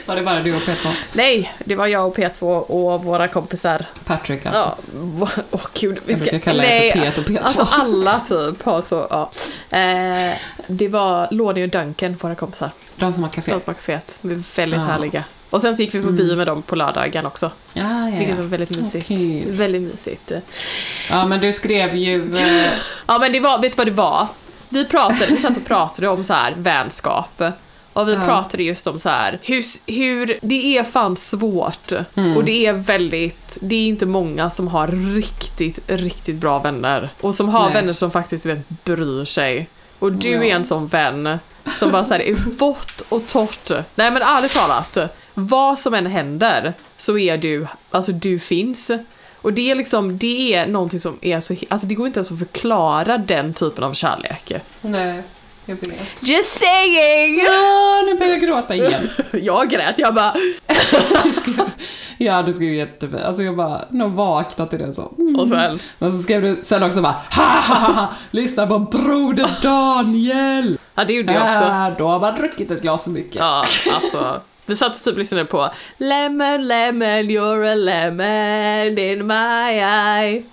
Var det bara du och Petra? Nej, det var jag och P2 och våra kompisar. Patrick alltså. Ja, åh gud. Vi Jag brukar kalla er för P1 och P2. Alltså alla typ har så, ja. Eh, det var Loni och Duncan, våra kompisar. De som har café? De som har kaféet. De är väldigt Ja. härliga. Och sen så gick vi på bio med dem på lördagen också. Ja, ja, Vilket ja. var väldigt mysigt. Okej. Väldigt mysigt. ja, men du skrev ju... Eh, Ja men det var, vet du vad det var? Vi pratade, vi satt och pratade om så här vänskap. Och vi Ja. pratade just om så här, hur, hur, det är fan svårt. Och det är väldigt, det är inte många som har riktigt, riktigt bra vänner. Och som har Nej. vänner som faktiskt vet, bryr sig. Och du Ja. är en sån vän som bara så här, är vått och torrt. Nej men ärligt talat, vad som än händer så är du, alltså du finns. Och det är liksom, det är någonting som är så, alltså det går inte ens att förklara den typen av kärlek. nej. Jag vet. Just saying! Ja, nu börjar jag gråta igen. Jag grät, jag bara... Du skrev, ja, du skrev jättefint. Alltså jag bara, nog vaknat till det så. Mm. Och sen... Men så skrev du sen också bara, ha ha, ha lyssna på Broder Daniel. Ja, det gjorde jag också. Äh, då har man druckit ett glas för mycket. Ja, alltså. Vi satt och typ lyssnade på Lemon, lemon, you're a lemon in my eye.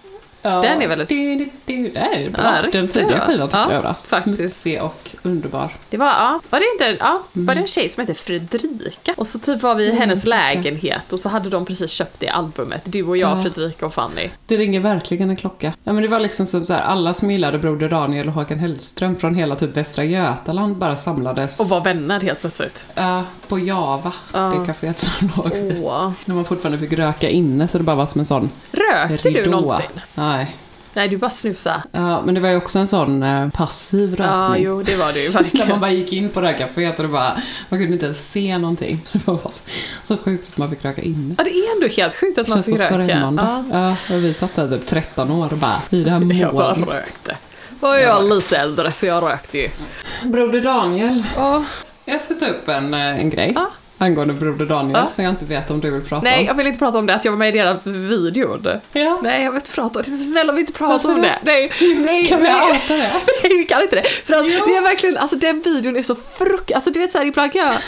Ja. Den är väldigt- Det är bra. Ja, Den tidiga skivan tycker Ja, jag var smutsig och underbar. Det var, ja, var det inte, ja, var Mm. det en tjej som hette Fredrika? Och så typ var vi i hennes lägenhet och så hade de precis köpt det albumet, du och jag, Ja. Fredrika och Fanny. Det ringer verkligen en klocka. Ja men det var liksom som så här, alla som gillade Broder Daniel och Håkan Hellström från hela typ Västra Götaland bara samlades. Och var vänner helt plötsligt. Ja, på Java, Ja. det kaféet som låg. Åh. När man fortfarande fick röka inne så det bara var som en sån Rökte du någonsin? Nej. Nej, du bara snusade. Ja, men det var ju också en sån eh, passiv rökning. Ja, jo, det var du ju När man verkligen. bara gick in på det kaféet och det bara, man kunde inte ens se någonting. Det var bara så, så sjukt att man fick röka inne. Ja, det är ändå helt sjukt att Det man känns så fick röka. främmande. Ja. Ja. vi satt där typ 13 år och bara, i det här Jag bara rökte. Var jag lite äldre så jag rökte ju. Broder Daniel. Ja. Jag ska ta upp en, eh, en grej. Ja. Angående Broder Daniel, Ja. som jag inte vet om du vill prata Nej, om. jag vill inte prata om det, att jag var med i deras videon. Ja. Nej, jag vill inte prata om det. Snälla, vi inte prata om det? Nej, nej, Kan vi nej. outa det? Nej, vi kan inte det. För att det är verkligen, alltså den videon är så frukt... Alltså du vet såhär, ibland kan jag...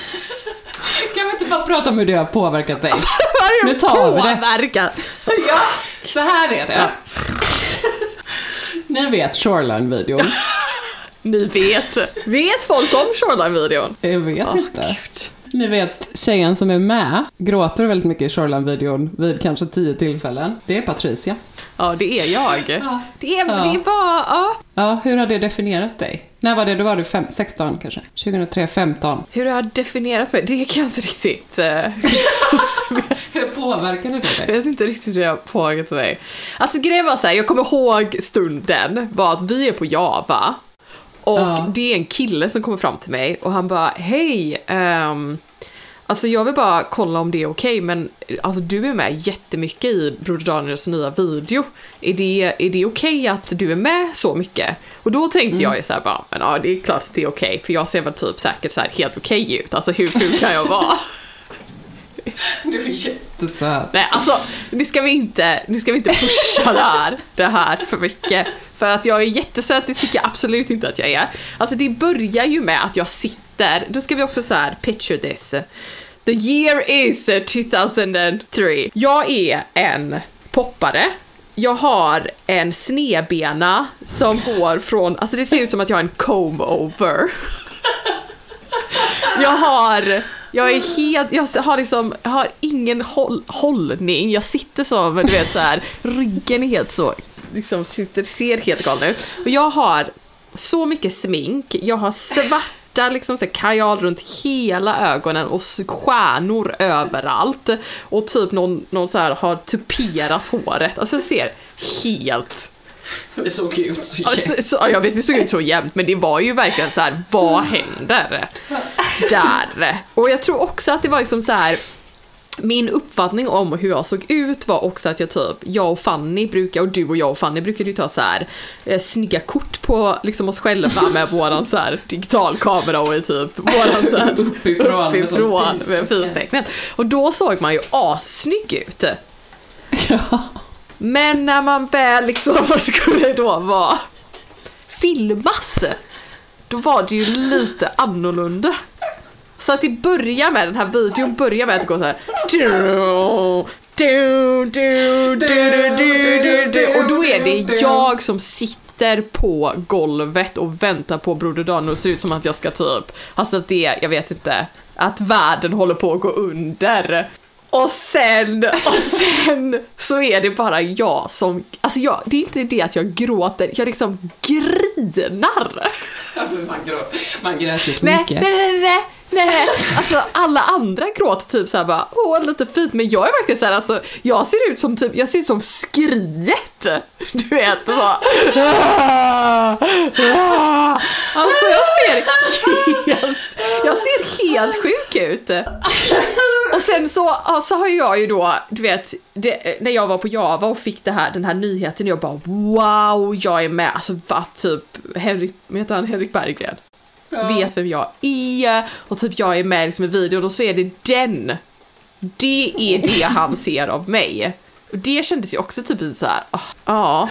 Kan vi inte bara prata om hur det har påverkat dig? Nu tar vi det. Påverkan. ja, så här är det. Ni vet Shoreline-videon. Ni vet. Vet folk om Shoreline-videon? Jag vet Åh, inte. Gud. Ni vet tjejen som är med, gråter väldigt mycket i Shoreline-videon vid kanske tio tillfällen. Det är Patricia. Ja, det är jag. Det är, Ja. det var, ja. Ja, hur har det definierat dig? När var det? Då var du fem, 16 kanske? 2003, 15. Hur har jag definierat mig? Det kan jag inte riktigt... eh, Hur påverkade det Jag dig? vet inte riktigt hur det har påverkat mig. Alltså grejen var så här, jag kommer ihåg stunden var att vi är på Java och Ja. det är en kille som kommer fram till mig och han bara hej, ehm, alltså jag vill bara kolla om det är okej men alltså du är med jättemycket i Broder Daniels nya video. Är det, är det okej att du är med så mycket? Och då tänkte jag ju så här bara, men ja det är klart att det är okej för jag ser väl typ säkert så här helt okej ut, alltså hur ful kan jag vara? Du är jättesöt. Nej, alltså, nu ska vi inte, nu ska vi inte pusha det här, det här för mycket. För att jag är jättesöt, det tycker jag absolut inte att jag är. Alltså det börjar ju med att jag sitter, då ska vi också så här, picture this. The year is 2003. Jag är en poppare. Jag har en snedbena som går från, alltså det ser ut som att jag har en comb over. Jag har, jag är helt, jag har liksom, jag har ingen håll, hållning. Jag sitter som, du vet så här, ryggen är helt så, liksom sitter, ser helt galen ut. Och jag har så mycket smink, jag har svarta liksom så kajal runt hela ögonen och stjärnor överallt. Och typ någon, någon så här har tuperat håret. Alltså jag ser helt Vi såg ut så Ja, så, så, ja, jag vet, vi såg ut så jämnt, men det var ju verkligen så här, vad händer där? Och jag tror också att det var liksom så här. Min uppfattning om hur jag såg ut var också att jag typ, jag och Fanny brukar, och du och jag och Fanny brukade ju ta så här eh, snygga kort på liksom oss själva med våran så här digitalkamera och i typ våran så här Uppifrån uppifrån med pistecknet. Och då såg man ju assnygg ut. Ja. Men när man väl liksom skulle då vara filmas, då var det ju lite annorlunda. Så att det börjar med, den här videon börjar med att gå så här. Och då är det jag som sitter på golvet och väntar på Broder Daniel och ser ut som att jag ska typ, alltså att det, jag vet inte, att världen håller på att gå under. Och sen, och sen så är det bara jag som, alltså jag, det är inte det att jag gråter, jag liksom grinar. Man, grå, man grät ju så Nej, mycket. nej, nej, nej, nej. Alltså alla andra gråter typ såhär bara, åh lite fint, men jag är verkligen såhär, alltså jag ser ut som typ, jag ser ut som skriet. Du vet så. Alltså jag ser helt, jag ser helt sjuk ut. Och sen så, ja, så har jag ju då, du vet, det, när jag var på Java och fick det här, den här nyheten, jag bara wow, jag är med. Alltså vad typ, Henrik, vad heter han, Henrik Berggren? Vet vem jag är och typ jag är med liksom i videon och så är det den. Det är det han ser av mig. Och det kändes ju också typ så här, ah, ja.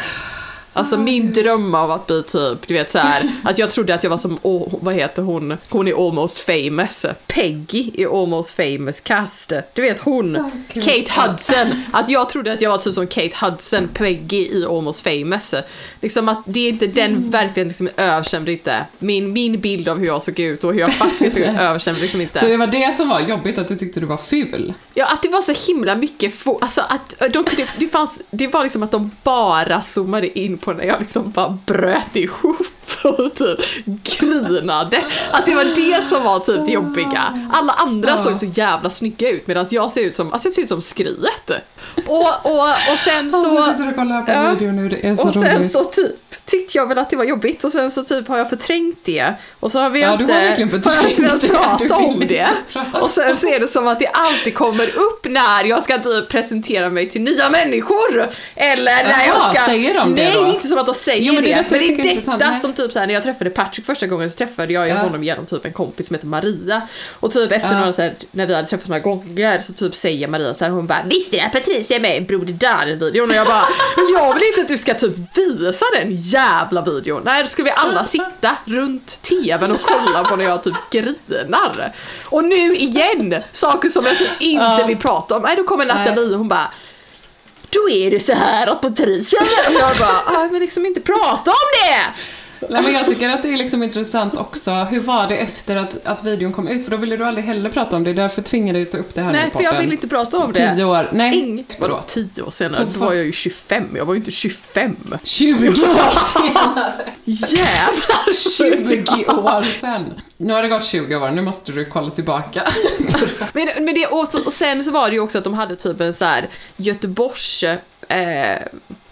Alltså min dröm av att bli typ, du vet så här, att jag trodde att jag var som, oh, vad heter hon, hon är almost famous. Peggy i almost famous cast. Du vet hon, Kate Hudson. Att jag trodde att jag var typ som Kate Hudson, Peggy i almost famous. Liksom att det är inte den verkligen liksom överstämde inte. Min, min bild av hur jag såg ut och hur jag faktiskt såg ut överstämde liksom inte. Så det var det som var jobbigt, att du tyckte du var ful? Ja, att det var så himla mycket få, alltså att eh, de, det, det fanns, det var liksom att de bara zoomade in på när jag liksom bara bröt ihop och typ grinade. Att det var det som var typ det jobbiga. Alla andra såg så jävla snygga ut medan jag ser ut som, alltså jag ser ut som skriet. Och, och, och sen så... Alltså, sitter och kollar på Ja. video nu, det är så och sen roligt. så typ tyckte jag väl att det var jobbigt och sen så typ har jag förträngt det. Och så har vi Ja, du inte, har verkligen har jag inte velat förträngt. Du prata om det. prata Och sen så är det som att det alltid kommer upp när jag ska typ presentera mig till nya människor. Eller när Jaha, jag ska... säger de det Nej, då? det är inte som att de säger Jo, men det det. Men det är detta som typ såhär när jag träffade Patrick första gången så träffade jag Ja. honom genom typ en kompis som heter Maria. Och typ efter Ja. några så här, när vi hade träffats några gånger så typ säger Maria så här, hon bara Visste du att Patricia är med i Broder Dan-videon? Och jag bara "Men Jag vill inte att du ska typ visa den jävla videon. Nej, då skulle vi alla sitta runt tvn och kolla på när jag typ grinar. Och nu igen, saker som jag typ inte Ja. vill prata om. Nej, då kommer Nathalie och hon bara då är det så här att Patricia och jag bara, "Ah, jag vill liksom inte prata om det! Nej, men jag tycker att det är liksom intressant också, hur var det efter att, att videon kom ut? För då ville du aldrig heller prata om det, därför tvingade ta upp det här Nej, för jag vill inte prata om det. Tio år, nej. Ing- vadå tio år senare? Då var jag ju 25, jag var ju inte 25. 20 år senare! Jävlar 20 år sen. Nu har det gått 20 år, nu måste du kolla tillbaka. Men, men det, och, och sen så var det ju också att de hade typ en så här Göteborgs eh,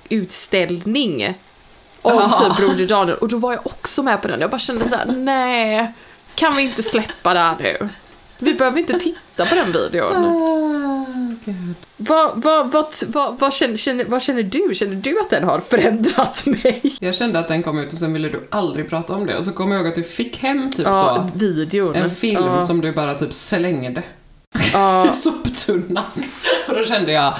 utställning om Ja. typ Broder Daniel och då var jag också med på den. Jag bara kände så här: nej, kan vi inte släppa det här nu? Vi behöver inte titta på den videon. Vad, vad, vad, vad, vad, känner, känner, vad känner du? Känner du att den har förändrat mig? Jag kände att den kom ut och sen ville du aldrig prata om det. Och så kom jag ihåg att du fick hem typ Ja, så. videon. En film Ja. som du bara typ slängde Ja. i soptunnan. Och då kände jag,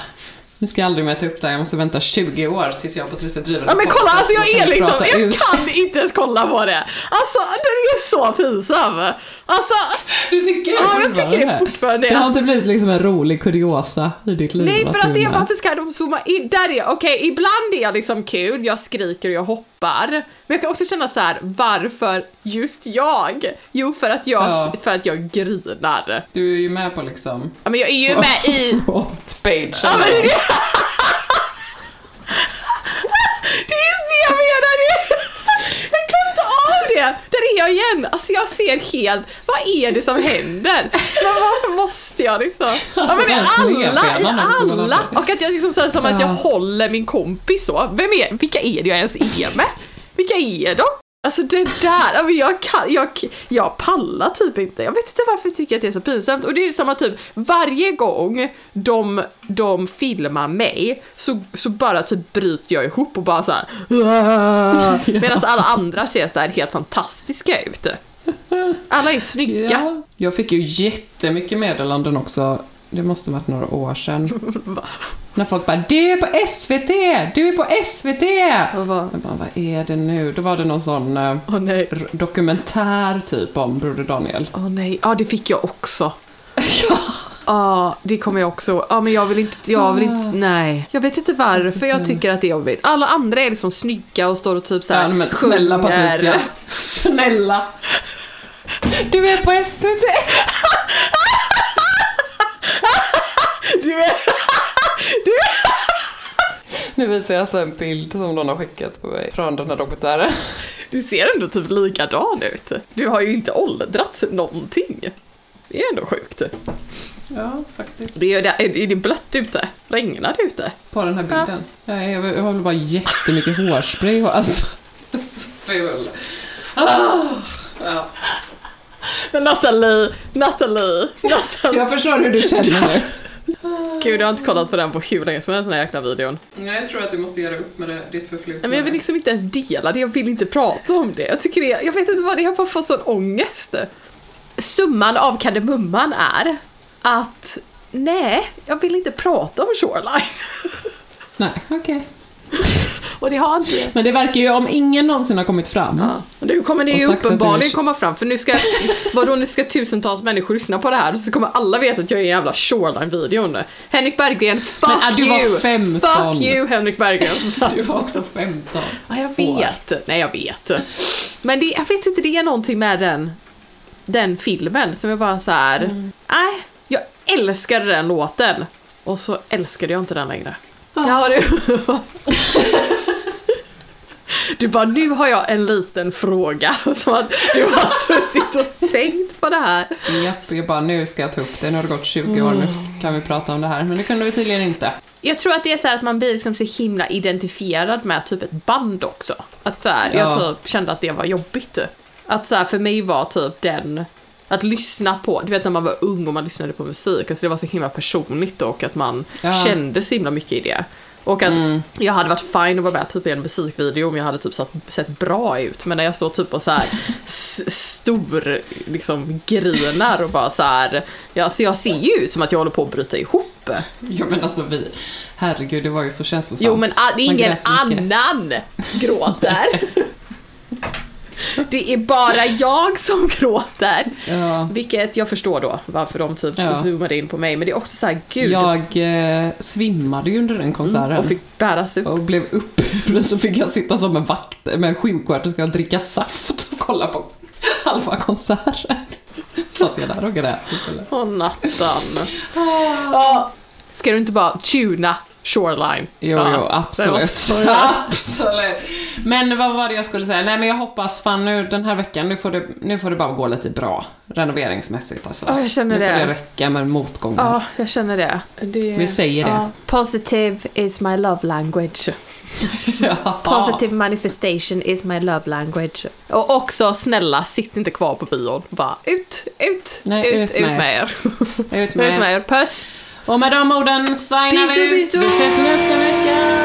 nu ska jag aldrig mer ta upp det här, jag måste vänta 20 år tills jag och Patricia driver Ja men kolla, alltså jag är liksom, jag ut. kan inte ens kolla på det. Alltså den är så pinsam. Alltså, Du tycker det ja jag tycker det fortfarande. Det har inte blivit liksom en rolig kuriosa i ditt liv? Nej för att du det är, varför ska de zooma in? Där är okej ibland är jag liksom kul, jag skriker och jag hoppar. Men jag kan också känna så här: varför just jag? Jo för att jag, Ja. för att jag grinar. Du är ju med på liksom... Ja men jag är ju med i... Frontpage. Ja, men det, är det. det är just det jag menar! Det. Jag klarar inte av det! Där är jag igen! Alltså jag ser helt, vad är det som händer? Men varför måste jag liksom? Alltså, ja, men alla, också, man alla! aldrig- Och att jag liksom säger som att jag Ja. håller min kompis så. Vem är, vilka är det jag ens är med? Vilka är de? Alltså det där, jag, kan, jag, jag pallar typ inte. Jag vet inte varför jag tycker att det är så pinsamt. Och det är som att typ varje gång de, de filmar mig så, så bara typ bryter jag ihop och bara så här. Medan alla andra ser så här helt fantastiska ut. Alla är snygga. Ja. Jag fick ju jättemycket meddelanden också. Det måste varit några år sedan. När folk bara Du är på SVT! Du är på SVT! Och vad- Jag bara, vad är det nu? Då var det någon sån r- dokumentär typ om Broder Daniel. Åh nej, ja det fick jag också. Ja, det kommer jag också. Ja, men jag vill inte, jag vill inte, nej. Jag vet inte varför jag tycker att det är jobbigt. Alla andra är liksom snygga och står och typ såhär Ja, men snälla. Patricia. Snälla. Du är på SVT! Du är, du är, Nu visar jag alltså en bild som någon har skickat på mig från den här dokumentären. du ser ändå typ likadan ut. Du har ju inte åldrats någonting. Det är ändå sjukt. Ja, faktiskt. Det är, det, är det blött ute? Regnar det ute? På den här bilden. Nej, jag, jag har väl bara jättemycket hårspray och alltså... Ful. Ah, ja. Men Nathalie, Nathalie, Nathalie. Jag förstår hur du känner nu. Gud, jag har inte kollat på den på hur länge som helst den här jäkla videon. Nej, jag tror att du måste göra upp med det, ditt förflutna. Nej, men jag vill liksom inte ens dela det, jag vill inte prata om det. Jag tycker det, jag vet inte vad det är, jag bara får sån ångest. Summan av kardemumman är att nej, jag vill inte prata om Shoreline. Nej, okej. Och det har inte Men det verkar ju, om ingen någonsin har kommit fram. Ja. Nu kommer det ju du uppenbarligen är- komma fram, för nu ska, vadå, nu ska tusentals människor lyssna på det här, så kommer alla veta att jag är en jävla Shoreline-videon. Henrik Berggren, fuck Men, äh, du var you! 15. Fuck you, Henrik Berggren. Du var också 15. Ja, jag vet. Nej, jag vet. Men det, jag vet inte, det är någonting med den, den filmen som jag bara så här. Mm. nej, jag älskade den låten. Och så älskade jag inte den längre. Ja, du. Du bara, nu har jag en liten fråga. Som att du har suttit och tänkt på det här. Japp, jag bara nu ska jag ta upp det. Nu har det gått 20 år, nu kan vi prata om det här. Men det kunde vi tydligen inte. Jag tror att det är så här att man blir liksom så himla identifierad med typ ett band också. Att så här, Ja. jag typ kände att det var jobbigt. Att så här, för mig var typ den, att lyssna på, du vet när man var ung och man lyssnade på musik, alltså det var så himla personligt och att man Ja. kände så himla mycket i det. Och att jag hade varit fine att vara med typ i en musikvideo om jag hade typ sett, sett bra ut. Men när jag står typ och så här stor liksom grinar och bara så här, ja, så jag ser ju ut som att jag håller på att bryta ihop. Ja men alltså vi, herregud det var ju så känslosamt. Jo men a- det är Man ingen annan gråter. det är bara jag som gråter. Ja. Vilket jag förstår då varför de typ Ja. zoomade in på mig. Men det är också så här, gud. Jag eh, svimmade ju under den konserten. och fick bäras upp. och blev upprörd så fick jag sitta som en vakt med en sjuksköterska och dricka saft och kolla på halva konserten. Satt jag där och grät istället. Åh nattan. Ja. Ska du inte bara tuna Shoreline? Jo, Ja, jo, absolut. absolut. Men vad var det jag skulle säga? Nej, men jag hoppas fan nu den här veckan, nu får det, nu får det bara gå lite bra renoveringsmässigt alltså. Ja, jag känner nu det. får det räcka med motgångar. Ja, jag känner det. det Vi säger det. Positive is my love language. Ja. Positive manifestation is my love language. Och också, snälla, sitt inte kvar på bion. Bara ut, ut, Nej, ut, ut ut med med er. Ut med. med er. Puss! Och med de orden signar vi ut. Vi ses nästa vecka.